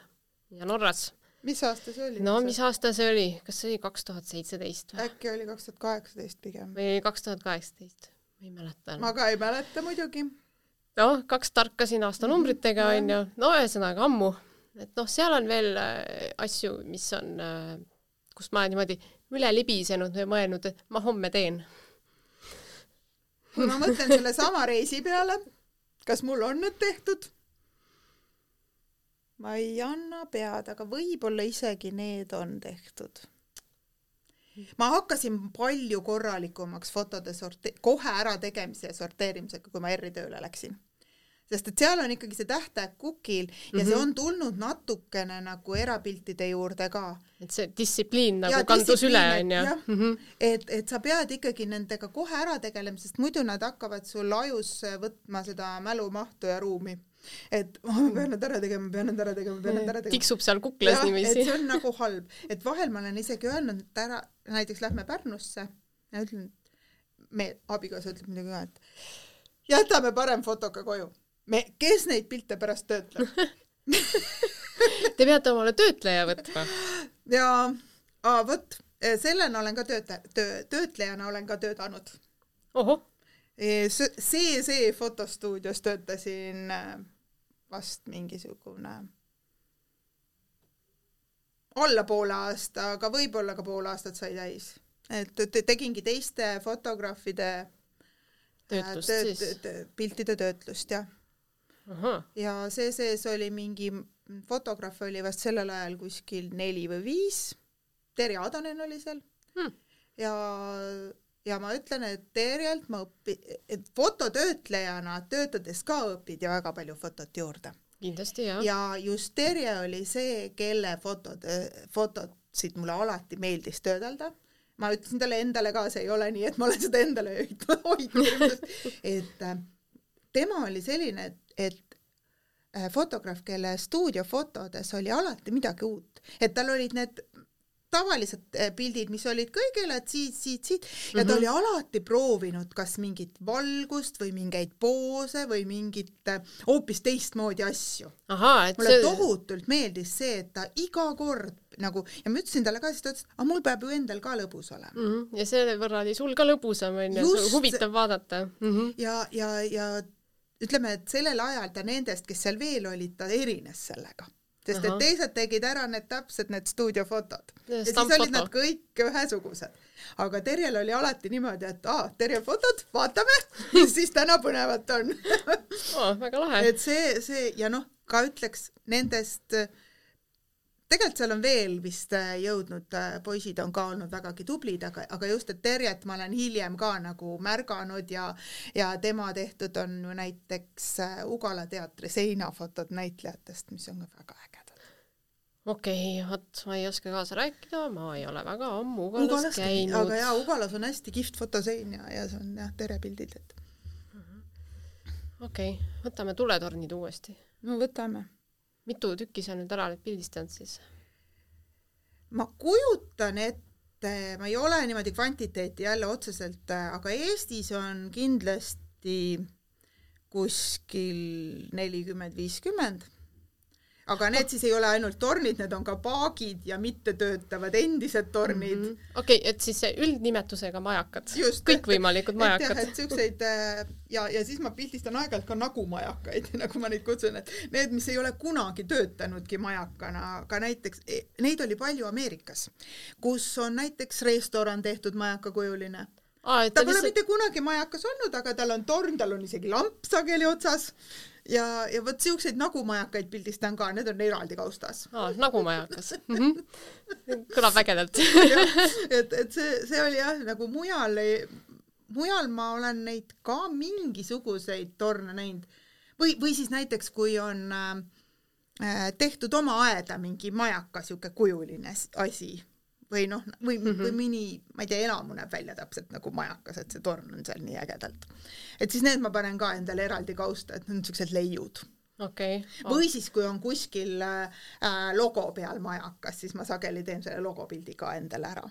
ja Norras. mis aasta see oli? no mis aasta see oli, kas see oli kaks tuhat seitseteist või? äkki oli kaks tuhat kaheksateist pigem. või kaks tuhat kaheksateist, ma ei mäleta. ma ka ei mäleta muidugi. noh, kaks tarka siin aastanumbritega onju, no ühesõnaga ammu, et noh, seal on veel äh, asju, mis on, äh, kus ma niimoodi üle libisenud ja mõelnud, et ma homme teen. kui ma mõtlen sellesama reisi peale, kas mul on need tehtud? ma ei anna pead, aga võib-olla isegi need on tehtud. ma hakkasin palju korralikumaks fotode sorte-, kohe ära tegemise ja sorteerimisega, kui ma R-i tööle läksin sest et seal on ikkagi see tähtaeg kukil ja mm -hmm. see mhm. on tulnud natukene nagu erapiltide juurde ka. et see distsipliin nagu ja, kandus üle, onju. Mhm. et, et sa pead ikkagi nendega kohe ära tegelema, sest muidu nad hakkavad sul ajus võtma seda mälumahtu ja ruumi et oh, ma pean need ära tegema, pean need ära tegema, pean need ära tegema. tiksub seal kuklas niiviisi. see on nagu halb, et vahel ma olen isegi öelnud, et ära, näiteks lähme Pärnusse ja ütlen, me, abikaasa ütleb muidugi ka, et jätame parem fotoka koju me, kes neid pilte pärast töötleb Te peate omale töötleja võtma. ja, vot sellena olen ka töötaja, töö, töötlejana olen ka töötanud. ohoh. see, see fotostuudios töötasin äh, vast mingisugune alla poole aasta, aga võib-olla ka pool aastat sai täis. et tegingi teiste fotograafide töötlust siis? piltide töötlust, jah ja see sees oli mingi fotograafe oli vast sellel ajal kuskil neli või viis. Terje Adanen oli seal hmm. ja, ja ma ütlen, et Terjelt ma õpi-, et fototöötlejana töötades ka õpid ja väga palju fotot juurde. kindlasti jah. ja just Terje oli see, kelle fotod, fotosid mulle alati meeldis töödelda ma ütlesin talle endale ka, see ei ole nii, et ma olen seda endale hoidnud, et äh, tema oli selline, et et äh, fotograaf, kelle stuudiofotodes oli alati midagi uut, et tal olid need tavalised eh, pildid, mis olid kõigile, et siit, siit, siit ja ta Mhm. oli alati proovinud kas mingit valgust või mingeid poose või mingit eh, hoopis teistmoodi asju. mulle see tohutult meeldis see, et ta iga kord nagu ja ma ütlesin talle ka, siis ta ütles, aga mul peab ju endal ka lõbus olema mm -hmm. ja selle võrra oli sul ka lõbusam onju, huvitav vaadata mm. -hmm. ja, ja, ja ütleme, et sellel ajal ta nendest, kes seal veel olid, ta erines sellega sest Ahah. et teised tegid ära need täpsed need stuudiofotod Ja ja siis stampfoto. olid nad kõik ühesugused. aga Terjel oli alati niimoodi, et aa, Terje fotod, vaatame siis täna põnevat on Oh, väga lahe. et see, see ja noh, ka ütleks nendest, tegelikult seal on veel vist äh, jõudnud, äh, poisid on ka olnud vägagi tublid, aga, aga just, et Terjet ma olen hiljem ka nagu märganud ja ja tema tehtud on ju näiteks äh, Ugala teatri seinafotod näitlejatest, mis on ka väga ägedad. okei okay,, vot ma ei oska kaasa rääkida, ma ei ole väga ammu Ugalas käinud. aga jaa, Ugalas on hästi kihvt fotosein ja, ja see on jah, terepildid, et okei okay,, võtame tuletornid uuesti. no võtame. Mitu tükki sa nüüd ära oled pildistanud siis? ma kujutan ette, ma ei ole niimoodi kvantiteeti jälle otseselt, aga Eestis on kindlasti kuskil nelikümmend, viiskümmend. Aga need siis ei ole ainult tornid, need on ka paagid ja mittetöötavad endised tornid mm. -hmm. okei okay,, et siis üldnimetusega majakad, kõikvõimalikud et majakad. jah, et siukseid äh, ja, ja siis ma pildistan aeg-ajalt ka nagumajakaid, nagu ma neid kutsun, et need, mis ei ole kunagi töötanudki majakana, aga näiteks e, neid oli palju Ameerikas, kus on näiteks restoran tehtud majakakujuline. Aa, et ta ta pole lihtsalt- mitte kunagi majakas olnud, aga tal on torn, tal on isegi lamp sageli otsas ja, ja vot siukseid nagumajakaid pildistan ka, need on eraldi kaustas aa, nagu majakas mm. -hmm. kõlab ägedalt et, et see, see oli jah, nagu mujal mujal ma olen neid ka mingisuguseid torne näinud või, või siis näiteks, kui on äh, tehtud oma aeda mingi majaka sihuke kujuline asi või noh, või mm, -hmm. või mõni, ma ei tea, elamu näeb välja täpselt nagu majakas, et see torn on seal nii ägedalt. Et siis need ma panen ka endale eraldi kausta, et need on siuksed leiud. Okay. või siis, kui on kuskil äh, logo peal majakas, siis ma sageli teen selle logopildi ka endale ära.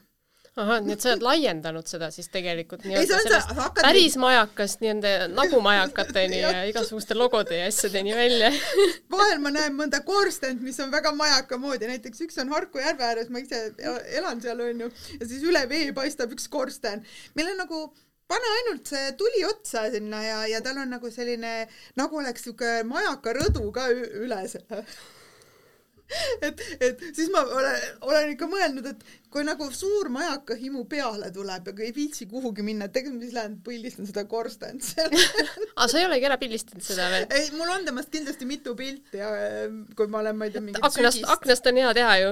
ahah, nii et sa oled laiendanud seda siis tegelikult nii-öelda on sellest sa hakkad päris majakast nii-öelda nagu majakateni ja igasuguste logode ja asjadeni välja. Vahel ma näen mõnda korstent, mis on väga majaka moodi, näiteks üks on Harku järve ääres, ma ise elan seal onju, ja siis üle vee paistab üks korsten, millel nagu pane ainult see tuli otsa sinna ja, ja tal on nagu selline, nagu oleks siuke majaka rõdu ka üle selle et, et siis ma olen, olen ikka mõelnud, et kui nagu suur majaka himu peale tuleb ja kui ei viitsi kuhugi minna, et tegelikult ma siis lähen pildistan seda korstent seal aa, sa ei olegi ära pildistanud seda veel? ei, mul on temast kindlasti mitu pilti ja äh, kui ma olen, ma ei tea, mingit aknast, aknast on hea teha ju.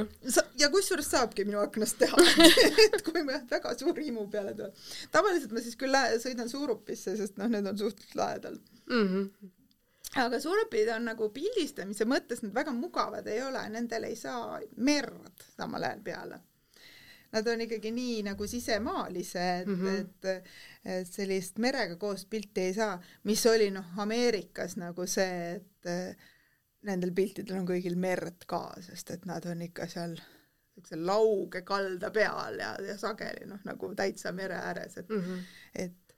Ja kusjuures saabki minu aknast teha et kui ma väga suur himu peale tulen. tavaliselt ma siis küll sõidan Suurupisse, sest noh, need on suhteliselt lähedal. Mm -hmm. Aga Suurupid on nagu pildistamise mõttes nad väga mugavad ei ole, nendel ei saa merd samal ajal peale. Nad on ikkagi nii nagu sisemaalised mm. -hmm. et, et sellist merega koos pilti ei saa, mis oli noh, Ameerikas nagu see, et nendel piltidel on kõigil merd ka, sest et nad on ikka seal siukse lauge kalda peal ja, ja sageli noh, nagu täitsa mere ääres, et Mm -hmm. et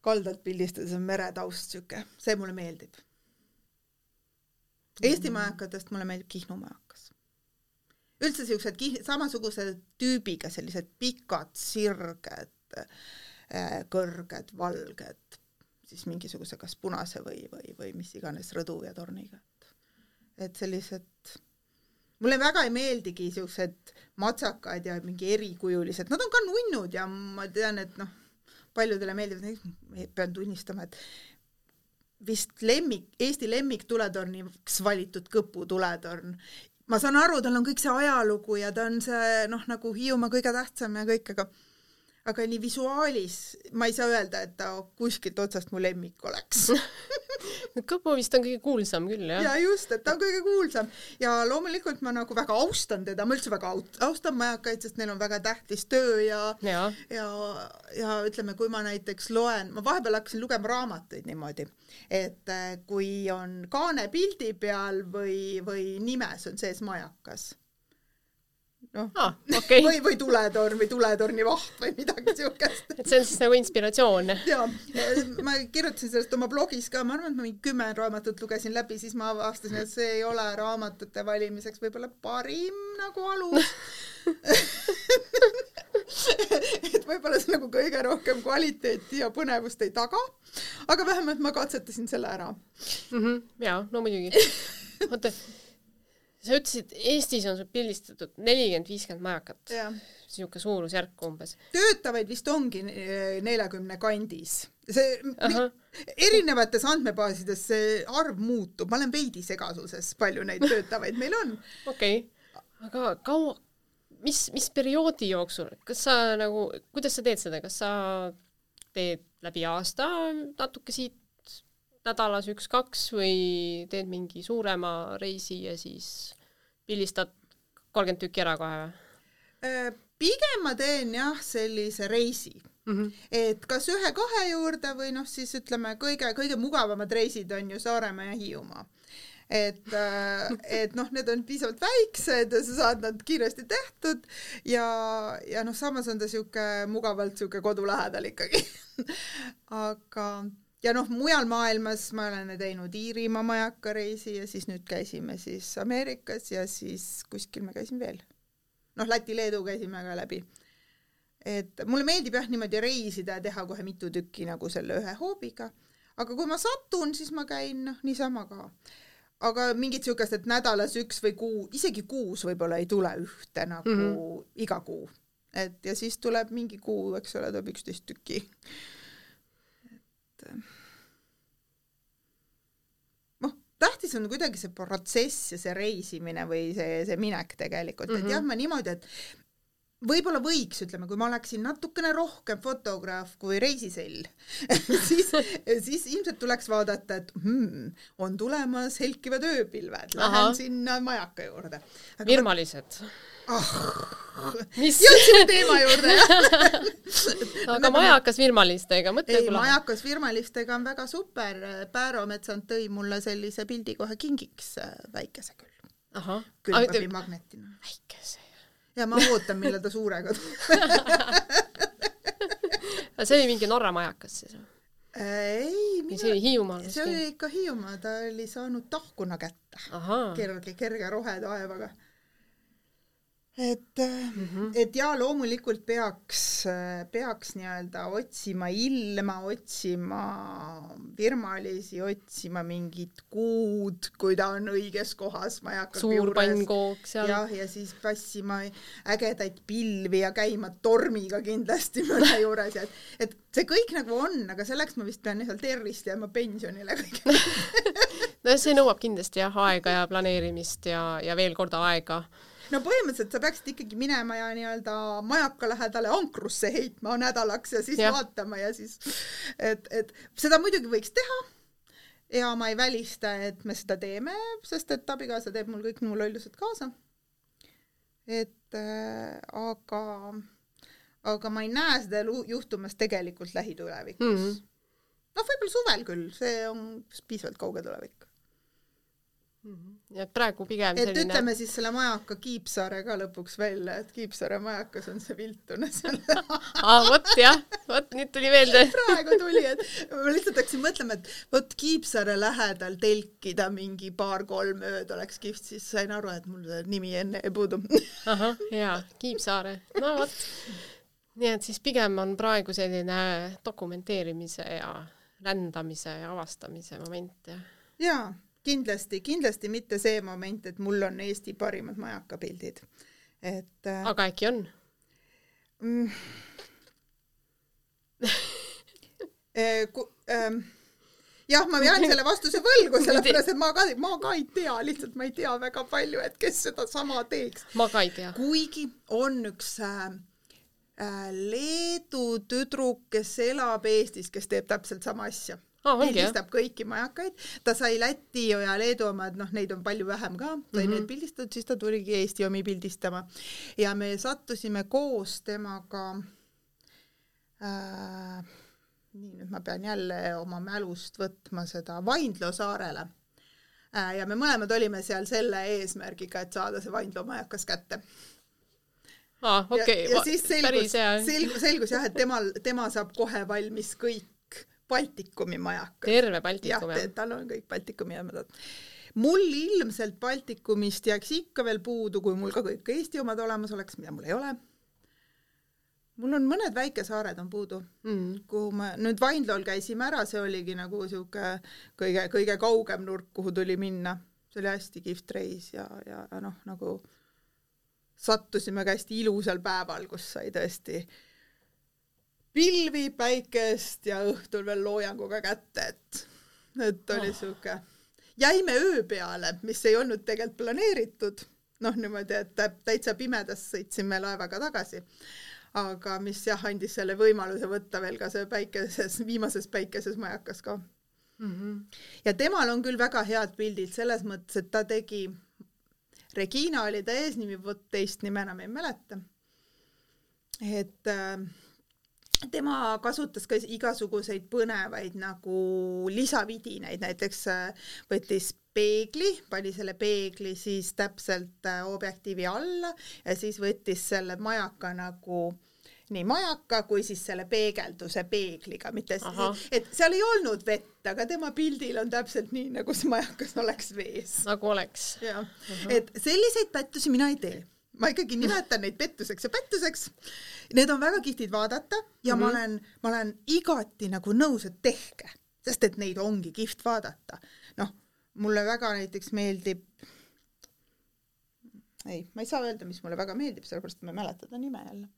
kaldalt pildistades on meretaust siuke, see mulle meeldib. Eesti majakatest mulle meeldib Kihnu majakas. üldse siuksed kih- samasuguse tüübiga sellised pikad, sirged, kõrged, valged, siis mingisuguse kas punase või, või, või mis iganes rõdu ja torniga, et et sellised mulle väga ei meeldigi siuksed matsakad ja mingi erikujulised, nad on ka nunnud ja ma tean, et noh, paljudele meeldivad, pean tunnistama, et vist lemmik, Eesti lemmiktuletorniks valitud Kõpu tuletorn. ma saan aru, tal on kõik see ajalugu ja ta on see noh, nagu Hiiumaa kõige tähtsam ja kõik, aga aga nii visuaalis ma ei saa öelda, et ta kuskilt otsast mu lemmik oleks. Kõpu vist on kõige kuulsam küll jah. Ja just, et ta on kõige kuulsam. Ja loomulikult ma nagu väga austan teda, ma üldse väga austan majakaid, sest neil on väga tähtis töö ja ja ja, ja ütleme, kui ma näiteks loen, ma vahepeal hakkasin lugema raamatuid niimoodi, et äh, kui on kaane pildi peal või, või nimes on sees majakas, noh ah, okay. või, või tuletorn või tuletorni vaht või midagi siukest. et see on siis nagu inspiratsioon. ja, ma kirjutasin sellest oma blogis ka, ma arvan, et ma mingi kümme raamatut lugesin läbi, siis ma avastasin, et see ei ole raamatute valimiseks võib-olla parim nagu alus et võib-olla see nagu kõige rohkem kvaliteeti ja põnevust ei taga, aga vähemalt ma katsetasin selle ära mm. -hmm, jaa, no muidugi. oota sa ütlesid, Eestis on sul pildistatud nelikümmend, viiskümmend majakat. niisugune suurusjärk umbes. töötavaid vist ongi eh, neljakümne kandis. see, erinevates andmebaasides see arv muutub, ma olen veidi segasuses, palju neid töötavaid meil on. okei okay., aga kaua, mis, mis perioodi jooksul, kas sa nagu, kuidas sa teed seda, kas sa teed läbi aasta natuke siit nädalas üks-kaks või teed mingi suurema reisi ja siis pildistad kolmkümmend tükki ära kohe või? Äh, pigem ma teen jah, sellise reisi mm. -hmm. et kas ühe-kahe juurde või noh, siis ütleme, kõige-kõige mugavamad reisid on ju Saaremaa ja Hiiumaa et, äh, et noh, need on piisavalt väiksed ja sa saad nad kiiresti tehtud ja, ja noh, samas on ta sihuke mugavalt sihuke kodu lähedal ikkagi aga ja noh, mujal maailmas ma olen teinud Iirimaa majakareisi ja siis nüüd käisime siis Ameerikas ja siis kuskil me käisime veel. noh, Läti-Leedu käisime ka läbi. et mulle meeldib jah niimoodi reisida ja teha kohe mitu tükki nagu selle ühe hoobiga, aga kui ma satun, siis ma käin noh, niisama ka. aga mingit niisugust, et nädalas üks või kuu, isegi kuus võib-olla ei tule ühte nagu mm -hmm. iga kuu. et ja siis tuleb mingi kuu, eks ole, tuleb üksteist tükki et noh, tähtis on kuidagi see protsess ja see reisimine või see, see minek tegelikult mm, -hmm. et mhm. jah, ma niimoodi, et võib-olla võiks, ütleme, kui ma oleksin natukene rohkem fotograaf kui reisisell siis, siis ilmselt tuleks vaadata, et hmm, on tulemas helkivad ööpilved, lähen Aha. sinna majaka juurde. virmalised ma mis jõudsime teema juurde aga nagu majakas virmalistega, mõtle ei, majakas virmalistega on väga super, Pääro Metsand tõi mulle sellise pildi kohe kingiks, väikese küll. külmkapimagnetina. väikese. Ja ma ootan, millal ta suurega tuleb see oli mingi Norra majakas siis või? ei, mina... see oli Hiiumaal? see oli ikka Hiiumaa, ta oli saanud tahkuna kätte. kerge, kerge rohetaevaga et mm, -hmm. et jaa, loomulikult peaks, peaks nii-öelda otsima ilma, otsima virmalisi, otsima mingit kuud, kui ta on õiges kohas, ma ei hakka suur pannkook seal. jah, ja siis passima ägedaid pilvi ja käima tormiga kindlasti mõne juures ja et, et see kõik nagu on, aga selleks ma vist pean lihtsalt tervist jääma pensionile no see nõuab kindlasti jah, aega ja planeerimist ja, ja veel kord aega no põhimõtteliselt sa peaksid ikkagi minema ja nii-öelda majaka lähedale ankrusse heitma nädalaks ja siis ja. vaatama ja siis, et, et seda muidugi võiks teha ja ma ei välista, et me seda teeme, sest et abikaasa teeb mul kõik mu lollused kaasa. et äh, aga, aga ma ei näe seda juhtumas tegelikult lähitulevikus mm. -hmm. noh, võib-olla suvel küll, see on piisavalt kauge tulevik mm. -hmm. ja praegu pigem et selline... ütleme siis selle majaka Kiipsaare ka lõpuks välja, et Kiipsaare majakas on see viltune seal aa, vot jah, vot nüüd tuli meelde praegu tuli, et ma lihtsalt hakkasin mõtlema, et vot Kiipsaare lähedal telkida mingi paar-kolm ööd oleks kihvt, siis sain aru, et mul nimi enne ei puudu ahah, jaa, Kiipsaare, no vot. nii et siis pigem on praegu selline dokumenteerimise ja rändamise ja avastamise moment, jah? jaa kindlasti, kindlasti mitte see moment, et mul on Eesti parimad majakapildid, et äh, aga äkki on mm, äh, ähm, jah, ma jään selle vastuse võlgu, sellepärast et ma ka, ma ka ei tea, lihtsalt ma ei tea väga palju, et kes sedasama teeks. ma ka ei tea. kuigi on üks äh, äh, Leedu tüdruk, kes elab Eestis, kes teeb täpselt sama asja oh, pildistab kõiki majakaid, ta sai Läti ja Leedu omad, noh, neid on palju vähem ka, sai mm -hmm. need pildistatud, siis ta tuligi Eesti omi pildistama. Ja me sattusime koos temaga äh, nii, nüüd ma pean jälle oma mälust võtma seda Vaindloo saarele. Äh,. ja me mõlemad olime seal selle eesmärgiga, et saada see Vaindloo majakas kätte. Aa, okei ja, ja siis selgus selgus, selgus jah, et temal, tema saab kohe valmis kõik Baltikumi majakad. terve jah Baltikum, jah? tal on kõik Baltikumi jaamad. mul ilmselt Baltikumist jääks ikka veel puudu, kui mul ka kõik Eesti omad olemas oleks, mida mul ei ole. mul on mõned väikesaared on puudu Mm. kuhu me nüüd Vaindlool käisime ära, see oligi nagu sihuke kõige, kõige kaugem nurk, kuhu tuli minna. see oli hästi kihvt reis ja, ja, ja noh, nagu sattusime ka hästi ilusal päeval, kus sai tõesti pilvi, päikest ja õhtul veel loojanguga kätte, et, et oli Oh. sihuke, jäime öö peale, mis ei olnud tegelikult planeeritud, noh niimoodi, et tä- täitsa pimedas sõitsime laevaga tagasi aga mis jah, andis selle võimaluse võtta veel ka see päikeses, viimases päikeses majakas ka. Mm -hmm. ja temal on küll väga head pildid selles mõttes, et ta tegi, Regina oli ta eesnimi, vot teist nime enam ei mäleta. et äh, tema kasutas ka igasuguseid põnevaid nagu lisavidinaid, näiteks äh, võttis peegli, pani selle peegli siis täpselt äh, objektiivi alla ja siis võttis selle majaka nagu nii majaka kui siis selle peegelduse peegliga, mitte et seal ei olnud vett, aga tema pildil on täpselt nii, nagu see majakas oleks vees. nagu oleks. jah, et selliseid pättusi mina ei tee. Ma ikkagi nimetan neid pettuseks ja pättuseks. Need on väga kihvtid vaadata ja mm -hmm. ma olen, ma olen igati nagu nõus, et tehke, sest et neid ongi kihvt vaadata. noh, mulle väga näiteks meeldib ei, ma ei saa öelda, mis mulle väga meeldib, sellepärast ma ei mäleta ta nime jälle.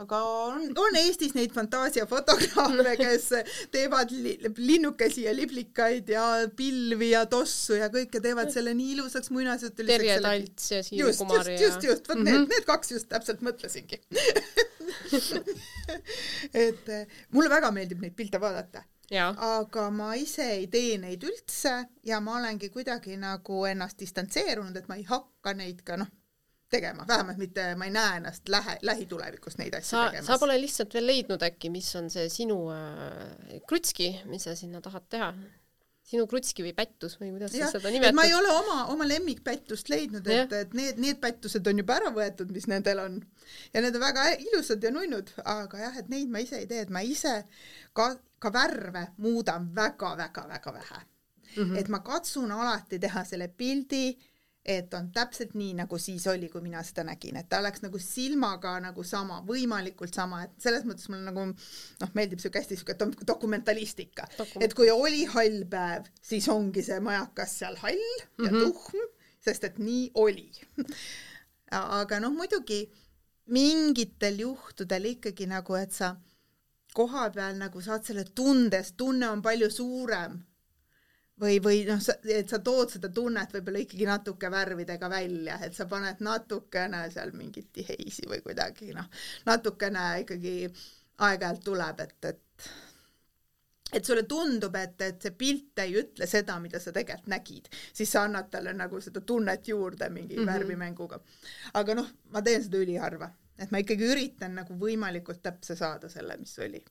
Aga on, on Eestis neid fantaasiafotograafe, kes teevad li, linnukesi ja liblikaid ja pilvi ja tossu ja kõike teevad selle nii ilusaks muinasjutuliseks. Terje Talts ja Siim Kumar ja just, just, vot mm -hmm. need, need kaks just täpselt mõtlesingi. Et eh, mulle väga meeldib neid pilte vaadata, aga ma ise ei tee neid üldse ja ma olengi kuidagi nagu ennast distantseerunud, et ma ei hakka neid ka noh, tegema, vähemalt mitte, ma ei näe ennast lähe, lähitulevikus neid asju sa, tegemas. sa pole lihtsalt veel leidnud äkki, mis on see sinu äh, krutski, mis sa sinna tahad teha? sinu krutski või pättus või kuidas jah sa, seda et ma ei nimetad? ole oma, oma lemmikpättust leidnud, et, et need, need pättused on juba ära võetud, mis nendel on. ja need on väga ilusad ja nunnud, aga jah, et neid ma ise ei tee, et ma ise ka, ka värve muudan väga-väga-väga vähe mm. -hmm. et ma katsun alati teha selle pildi, et on täpselt nii, nagu siis oli, kui mina seda nägin, et ta oleks nagu silmaga nagu sama, võimalikult sama, et selles mõttes mulle nagu noh, meeldib siuke hästi siuke dok- dokumentalistika Dokument- et kui oli hall päev, siis ongi see majakas seal hall ja mm -hmm. tuhm, sest et nii oli. aga noh, muidugi mingitel juhtudel ikkagi nagu, et sa koha peal nagu saad selle tundes, tunne on palju suurem või, või noh, sa, et sa tood seda tunnet võib-olla ikkagi natuke värvidega välja, et sa paned natukene seal mingit tiheisi või kuidagi noh, natukene ikkagi aeg-ajalt tuleb, et, et et sulle tundub, et, et see pilt ei ütle seda, mida sa tegelikult nägid, siis sa annad talle nagu seda tunnet juurde mingi mm. -hmm. värvimänguga. aga noh, ma teen seda üliharva, et ma ikkagi üritan nagu võimalikult täpse saada selle, mis oli.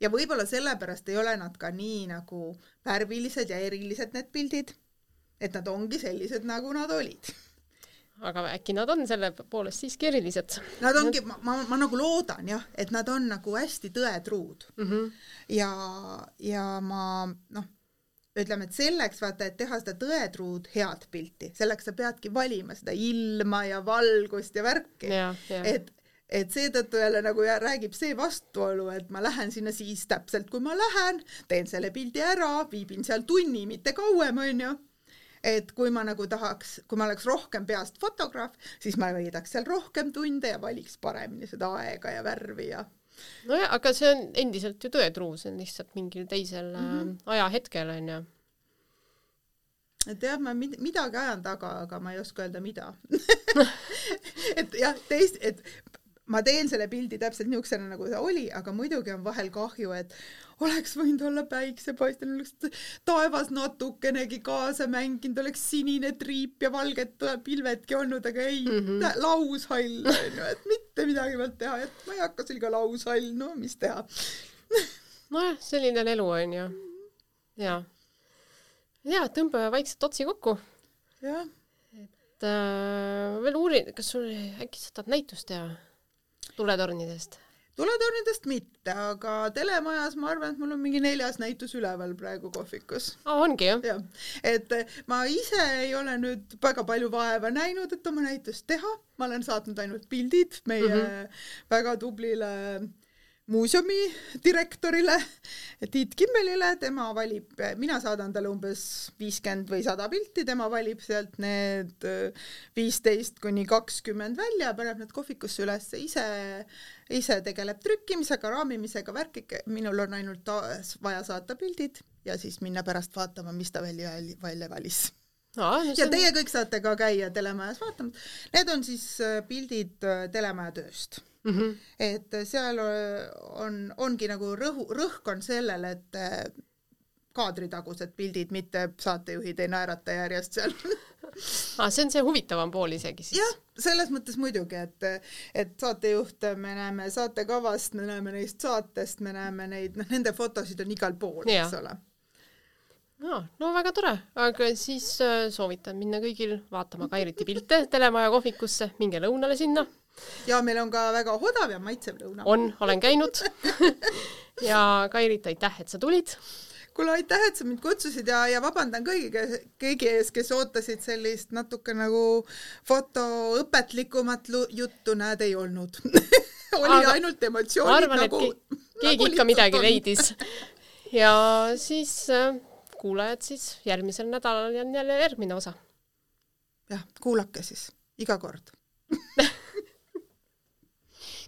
Ja võib-olla sellepärast ei ole nad ka nii nagu värvilised ja erilised, need pildid, et nad ongi sellised, nagu nad olid. aga äkki nad on selle poolest siiski erilised Nad ongi, ma, ma, ma nagu loodan jah, et nad on nagu hästi tõetruud mm? -hmm. ja, ja ma noh, ütleme, et selleks vaata, et teha seda tõetruud head pilti, selleks sa peadki valima seda ilma ja valgust ja värki. et, et seetõttu jälle nagu räägib see vastuolu, et ma lähen sinna siis täpselt, kui ma lähen, teen selle pildi ära, viibin seal tunni, mitte kauem, onju et kui ma nagu tahaks, kui ma oleks rohkem peast fotograaf, siis ma veedaks seal rohkem tunde ja valiks paremini seda aega ja värvi ja nojah, aga see on endiselt ju tõetruu, see on lihtsalt mingil teisel mm. -hmm. ajahetkel onju. et jah, ma mid- midagi ajan taga, aga ma ei oska öelda, mida et jah, teist, et ma teen selle pildi täpselt niisugusena, nagu ta oli, aga muidugi on vahel kahju, et oleks võinud olla päiksepaistel, oleks taevas natukenegi kaasa mänginud, oleks sinine triip ja valged pilvedki olnud, aga ei mm. -hmm. laushall onju, et mitte midagi olnud teha, et ma ei hakka sellega laushall, no mis teha. nojah, selline on elu onju. ja, ja tõmbame vaikselt otsi kokku. jah, et äh, veel uurin, kas sul äkki sa tahad näitust teha tuletornidest? tuletornidest mitte, aga telemajas ma arvan, et mul on mingi neljas näitus üleval praegu kohvikus. aa, ongi jah? jah, et ma ise ei ole nüüd väga palju vaeva näinud, et oma näitust teha, ma olen saatnud ainult pildid meie mm -hmm. väga tublile muuseumi direktorile Tiit Kimmelile, tema valib, mina saadan talle umbes viiskümmend või sada pilti, tema valib sealt need viisteist kuni kakskümmend välja, paneb need kohvikusse üles, ise, ise tegeleb trükkimisega, raamimisega, värkike, minul on ainult vaja saata pildid ja siis minna pärast vaatama, mis ta välja, välja valis no,. ja teie kõik saate ka käia telemajas vaatamas. Need on siis pildid telemaja tööst mm. -hmm. et seal on, ongi nagu rõhu, rõhk on sellel, et äh, kaadritagused pildid, mitte saatejuhid ei naerata järjest seal ah, see on see huvitavam pool isegi siis. jah, selles mõttes muidugi, et, et saatejuhte me näeme saatekavast, me näeme neist saatest, me näeme neid, noh, nende fotosid on igal pool, eks ole no, no väga tore, aga siis äh, soovitan minna kõigil vaatama Kairiti pilte telemaja kohvikusse, minge lõunale sinna ja meil on ka väga odav ja maitsev lõuna. on, olen käinud ja Kairit, aitäh, et sa tulid. kuule, aitäh, et sa mind kutsusid ja, ja vabandan kõigi, kõigi ees, kes ootasid sellist natuke nagu fotoõpetlikumat juttu, näed, ei olnud oli Aga ainult emotsioonid arvan, nagu. keegi nagu ikka midagi leidis. ja siis äh, kuulajad siis järgmisel nädalal on jälle järgmine osa. jah, kuulake siis iga kord